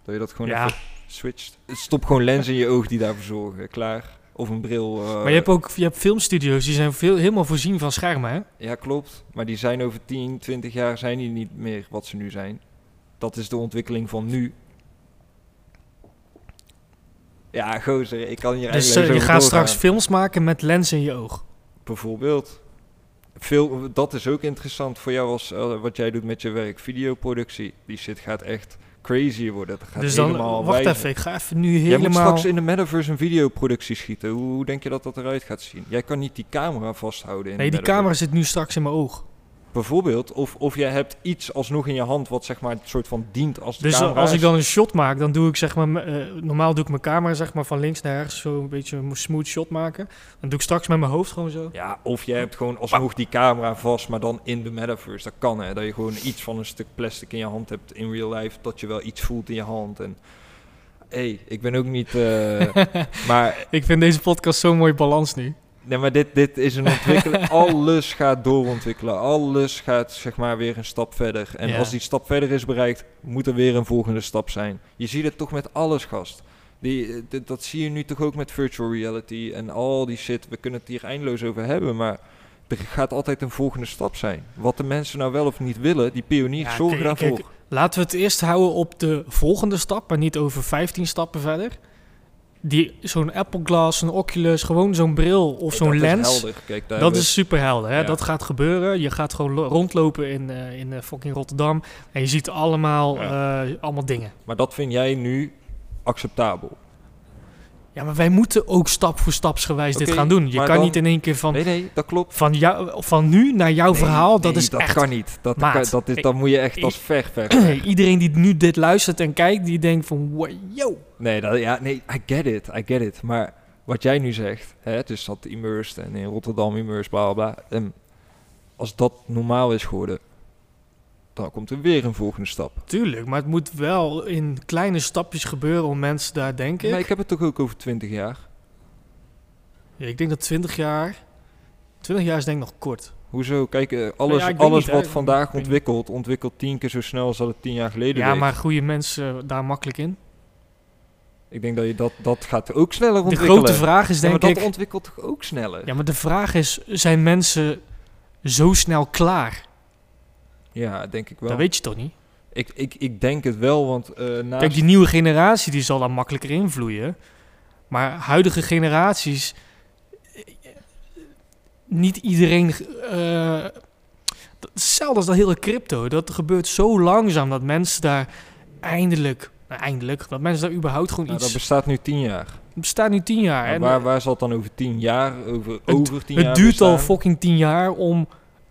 Dat je dat gewoon Ja. even switcht. Stop gewoon lenzen in je oog die daarvoor zorgen. Klaar. Of een bril. eh, Maar je hebt ook je hebt filmstudio's, die zijn veel, helemaal voorzien van schermen, hè? Ja, klopt. Maar die zijn over 10, 20 jaar zijn die niet meer wat ze nu zijn. Dat is de ontwikkeling van nu. Ja, gozer, ik kan hier Dus eigenlijk eh, je gaat doorgaan. straks films maken met lens in je oog. Bijvoorbeeld. Veel, dat is ook interessant voor jou als eh, wat jij doet met je werk. Videoproductie. Die shit gaat echt crazy worden. Dat gaat dus dan, helemaal wacht wijzen. even, ik ga even nu Jij moet helemaal... straks in de metaverse een videoproductie schieten. Hoe, hoe denk je dat dat eruit gaat zien? Jij kan niet die camera vasthouden in Nee, die metaverse. camera zit nu straks in mijn oog. Bijvoorbeeld. Of, of jij hebt iets alsnog in je hand wat zeg maar een soort van dient als de Dus camera als ik dan een shot maak, dan doe ik zeg maar... eh, normaal doe ik mijn camera zeg maar van links naar rechts zo een beetje een smooth shot maken. Dan doe ik straks met mijn hoofd gewoon zo. Ja, of je hebt gewoon alsnog die camera vast, maar dan in de metaverse. Dat kan hè. Dat je gewoon iets van een stuk plastic in je hand hebt in real life. Dat je wel iets voelt in je hand. En hé, hey, ik ben ook niet... eh, maar Ik vind deze podcast zo'n mooie balans nu. Nee, maar dit, dit is een ontwikkeling. Alles gaat doorontwikkelen. Alles gaat zeg maar weer een stap verder. En Ja. als die stap verder is bereikt, moet er weer een volgende stap zijn. Je ziet het toch met alles, gast. Die, eh, dat zie je nu toch ook met virtual reality en al die shit. We kunnen het hier eindeloos over hebben, maar er gaat altijd een volgende stap zijn. Wat de mensen nou wel of niet willen, die pioniers Ja, zorgen daarvoor. kijk, Laten we het eerst houden op de volgende stap, maar niet over 15 stappen verder. Die, zo'n Apple Glass, een Oculus, gewoon zo'n bril of zo'n dat is lens. helder. Kijk, daar Dat is super helder. Hè? Ja. Dat gaat gebeuren. Je gaat gewoon lo- rondlopen in, eh, in eh, fucking Rotterdam. En je ziet allemaal, eh, allemaal dingen. Maar dat vind jij nu acceptabel? Ja, maar wij moeten ook stap voor stapsgewijs dit gaan doen. Je kan dan- niet in één keer van, Nee, nee, dat klopt. van, jou, van nu naar jouw Nee, verhaal. Dat is dat echt... kan niet. Dat, Maat, kan, dat, is, dat moet je echt als ver, ver. Iedereen die nu dit luistert en kijkt, die denkt van, wow, yo. Nee, dat, ja, nee, I get it, I get it. Maar wat jij nu zegt, hè, dus dat immersed en in Rotterdam immersed, bla bla bla. ehm, als dat normaal is geworden, dan komt er weer een volgende stap. Tuurlijk, maar het moet wel in kleine stapjes gebeuren om mensen daar denken. Maar ik heb het toch ook over 20 jaar. Ja, ik denk dat 20 jaar... 20 jaar is denk ik nog kort. Hoezo? Kijk, eh, alles, Ja, weet alles niet, hè. wat vandaag ontwikkelt, ontwikkelt tien keer zo snel als dat het tien jaar geleden Ja, deed. maar groeien mensen daar makkelijk in? Ik denk dat je dat, dat gaat ook sneller De ontwikkelen. grote vraag is Ja, denk maar dat ik... ontwikkelt toch ook sneller? Ja, maar de vraag is, zijn mensen zo snel klaar? Ja, denk ik wel. Dat weet je toch niet? ik, ik, ik denk het wel, want naast... Kijk, die nieuwe generatie die zal daar makkelijker invloeien. Maar huidige generaties... eh, Niet iedereen... dat- hetzelfde als dat hele crypto. Dat gebeurt zo langzaam dat mensen daar eindelijk... Nou, eindelijk, dat mensen daar überhaupt gewoon Nou, iets... dat bestaat nu tien jaar. Het bestaat nu tien jaar. En waar, waar zal het dan over tien jaar, over, over tien het jaar duurt al fucking tien jaar om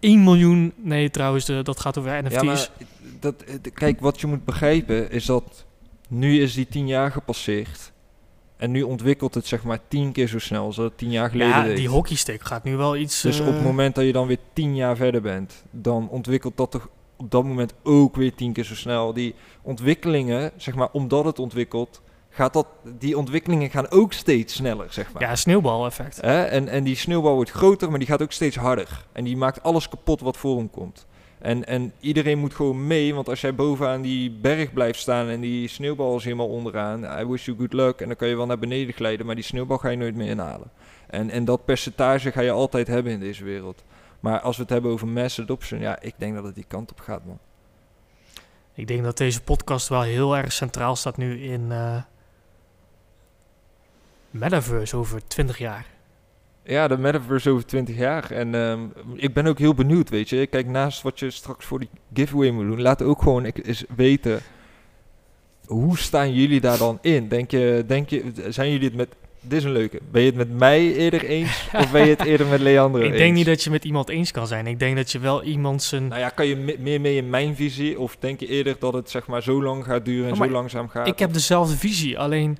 1 miljoen... Nee, trouwens, de- dat gaat over NFT's. Ja, maar dat, eh, kijk, wat je moet begrijpen is dat nu is die tien jaar gepasseerd. En nu ontwikkelt het zeg maar tien keer zo snel als dat tien jaar geleden Ja, deed. die hockeystick gaat nu wel iets... dus op eh, het moment dat je dan weer tien jaar verder bent, dan ontwikkelt dat toch op dat moment ook weer tien keer zo snel. Die ontwikkelingen, zeg maar, omdat het ontwikkelt, gaat dat, die ontwikkelingen gaan ook steeds sneller, zeg maar. Ja, sneeuwbaleffect. Hè? En, en die sneeuwbal wordt groter, maar die gaat ook steeds harder. En die maakt alles kapot wat voor hem komt. En, en iedereen moet gewoon mee, want als jij bovenaan die berg blijft staan en die sneeuwbal is helemaal onderaan, I wish you good luck. En dan kan je wel naar beneden glijden, maar die sneeuwbal ga je nooit meer inhalen. En, en dat percentage ga je altijd hebben in deze wereld. Maar als we het hebben over mass adoption, ja, ik denk dat het die kant op gaat, man. Ik denk dat deze podcast wel heel erg centraal staat nu in eh Metaverse over 20 jaar. Ja, de metaverse over 20 jaar. En ehm, ik ben ook heel benieuwd, weet je. Kijk, naast wat je straks voor die giveaway moet doen, laat ook gewoon eens weten. Hoe staan jullie daar dan in? Denk je, denk je, zijn jullie het met. Dit is een leuke. Ben je het met mij eerder eens? of ben je het eerder met Leandro Ik eens? denk niet dat je met iemand eens kan zijn. Ik denk dat je wel iemand zijn... Nou ja, kan je me- meer mee in mijn visie? Of denk je eerder dat het zeg maar zo lang gaat duren en Oh, zo langzaam gaat? ik heb dezelfde visie, alleen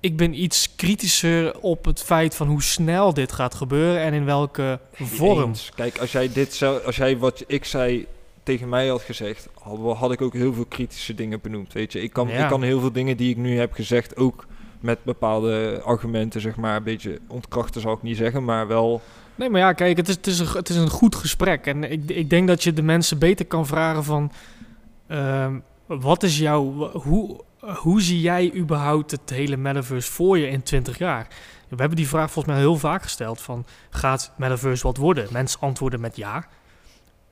ik ben iets kritischer op het feit van hoe snel dit gaat gebeuren en in welke vorm. Eens. Kijk, als jij dit zelf, als jij wat ik zei tegen mij had gezegd, had, had ik ook heel veel kritische dingen benoemd. Weet je, ik kan, Ja. ik kan heel veel dingen die ik nu heb gezegd ook met bepaalde argumenten, zeg maar, een beetje ontkrachten zal ik niet zeggen, maar wel. Nee, maar ja, kijk, het is, het is, een, het is een goed gesprek. En ik, ik denk dat je de mensen beter kan vragen van... ehm, wat is jouw... Hoe, hoe zie jij überhaupt het hele metaverse voor je in 20 jaar? We hebben die vraag volgens mij heel vaak gesteld van... Gaat metaverse wat worden? Mensen antwoorden met ja.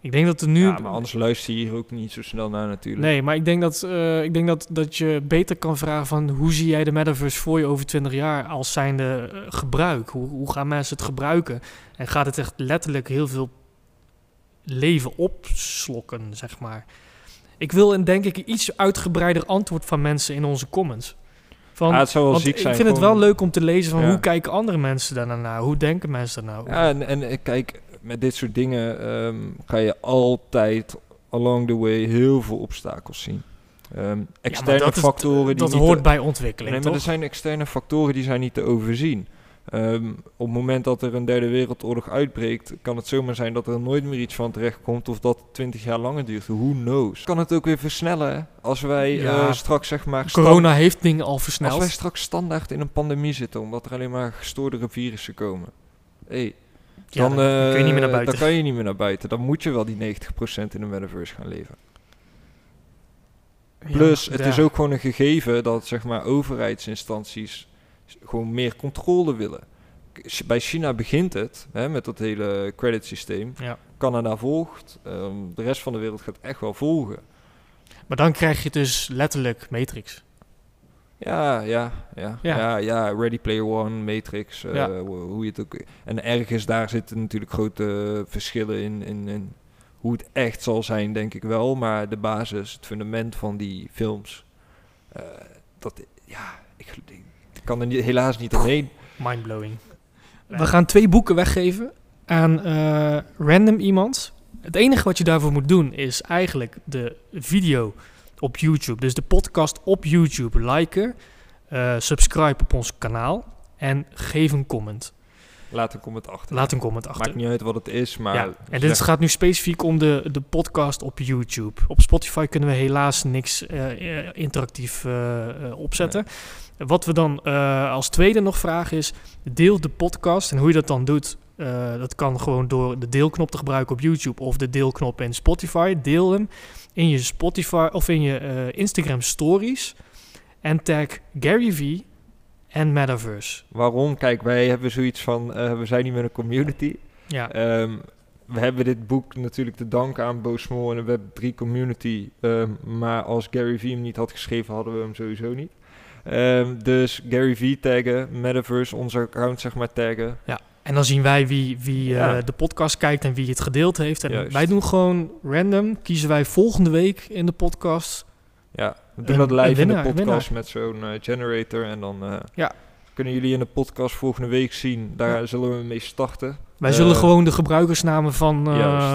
Ik denk dat er nu... Ja, maar anders luister je hier ook niet zo snel naar natuurlijk. Nee, maar ik denk, dat, eh, ik denk dat, dat je beter kan vragen van... hoe zie jij de metaverse voor je over 20 jaar als zijnde eh, gebruik? Hoe, hoe gaan mensen het gebruiken? En gaat het echt letterlijk heel veel leven opslokken, zeg maar? Ik wil een, denk ik, iets uitgebreider antwoord van mensen in onze comments. Van, Ja, het zou wel want ziek ik zijn. vind het wel leuk om te lezen van Ja. hoe kijken andere mensen daarnaar naar? Hoe denken mensen daar nou? Ja, en, en eh, kijk, met dit soort dingen ehm, ga je altijd along the way heel veel obstakels zien. Ehm, externe dat is- factoren die dat niet hoort te- bij ontwikkeling, Nee, maar er zijn externe factoren die zijn niet te overzien. Ehm, op het moment dat er een derde wereldoorlog uitbreekt, kan het zomaar zijn dat er nooit meer iets van terecht komt of dat het 20 jaar langer duurt. Who knows? Kan het ook weer versnellen als wij Ja. eh, straks zeg maar Corona heeft dingen al als versneld. wij straks standaard in een pandemie zitten omdat er alleen maar gestoordere virussen komen. Hey, Ja, dan, dan kun je niet meer naar eh, buiten. Dan kan je niet meer naar buiten. Dan moet je wel die 90% in de metaverse gaan leven. Ja, Plus, het is ook gewoon een gegeven dat zeg maar overheidsinstanties gewoon meer controle willen. Bij China begint het hè, met dat hele credit systeem. Ja. Canada volgt. ehm, de rest van de wereld gaat echt wel volgen. Maar dan krijg je dus letterlijk Matrix. Ja, ja, ja, Ja. ja, ja. Ready Player One, Matrix, eh, Ja. hoe je het ook. En ergens daar zitten natuurlijk grote verschillen in, in, in hoe het echt zal zijn, denk ik wel. Maar de basis, het fundament van die films, eh, dat, ja, ik, ik kan er niet, helaas niet omheen. Mindblowing. We gaan twee boeken weggeven aan eh, random iemand. Het enige wat je daarvoor moet doen is eigenlijk de video op YouTube, dus de podcast op YouTube, liken, eh, subscribe op ons kanaal en geef een comment. Laat een comment achter. Laat een comment achter. Maakt niet uit wat het is, maar... ja, en dit zeg- gaat nu specifiek om de, de podcast op YouTube. Op Spotify kunnen we helaas niks eh, interactief opzetten. Wat we dan eh, als tweede nog vragen is, deel de podcast. En hoe je dat dan doet, eh, dat kan gewoon door de deelknop te gebruiken op YouTube of de deelknop in Spotify. Deel hem in je Spotify of in je eh, Instagram stories. En tag Gary V en Metaverse. Waarom? Kijk, wij hebben zoiets van, we zijn niet met een community. Ja, Ehm, we hebben dit boek natuurlijk te danken aan Bo Small en de Web 3 community. Ehm, maar als Gary Vee hem niet had geschreven, hadden we hem sowieso niet. Ehm, dus Gary Vee taggen, Metaverse, onze account zeg maar taggen. En dan zien wij wie, wie eh, Ja. de podcast kijkt en wie het gedeeld heeft. En Juist. wij doen gewoon random. Kiezen wij volgende week in de podcast. Ja, we doen Een- dat live in de podcast met zo'n eh, generator. En dan eh, Ja. kunnen jullie in de podcast volgende week zien. Daar Ja. zullen we mee starten. Wij zullen gewoon de gebruikersnamen van,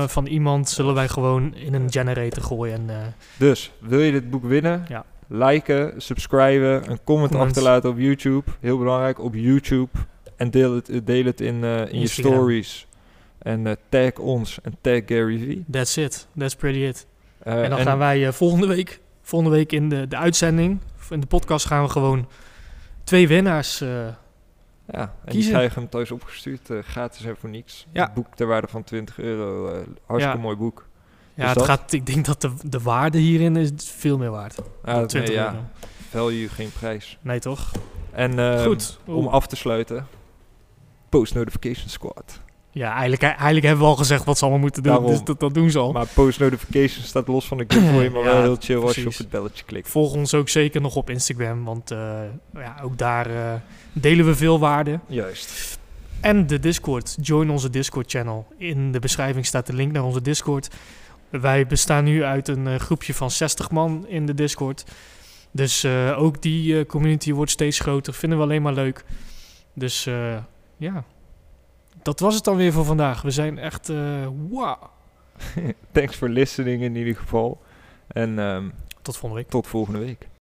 van iemand zullen wij gewoon in een generator gooien. En, Dus, wil je dit boek winnen? Ja. Liken, subscriben, een comment, achterlaten op YouTube. Heel belangrijk, op YouTube. En deel het, deel het in, eh, in je stories. En eh, tag ons en tag Gary Vee. that's it. That's pretty it. Eh, en dan gaan wij eh, volgende week, volgende week in de, de uitzending, of in de podcast gaan we gewoon twee winnaars. eh, Ja, en die krijgen hem thuis opgestuurd, eh, gratis en voor niks. Ja. Een boek ter waarde van 20 euro. eh, hartstikke Ja. mooi boek. Ja, Dus het gaat, ik denk dat de, de waarde hierin is veel meer waard. Ah, nee, 20 ja, euro. value, geen prijs. Nee, toch? En ehm, Goed. om af te sluiten, Post Notification Squad. Ja, eigenlijk, eigenlijk hebben we al gezegd wat ze allemaal moeten doen. Daarom. Dus dat, dat doen ze al. Maar Post Notification staat los van de giveaway, maar Ja, wel heel chill als je op het belletje klikt. Volg ons ook zeker nog op Instagram, want eh, ja, ook daar eh, delen we veel waarde. Juist. En de Discord. Join onze Discord-channel. In de beschrijving staat de link naar onze Discord. Wij bestaan nu uit een eh, groepje van 60 man in de Discord. Dus eh, ook die eh, community wordt steeds groter. Vinden we alleen maar leuk. Dus ja, dat was het dan weer voor vandaag. We zijn echt, wow. Thanks for listening in ieder geval. En ehm, Tot volgende week. tot volgende week.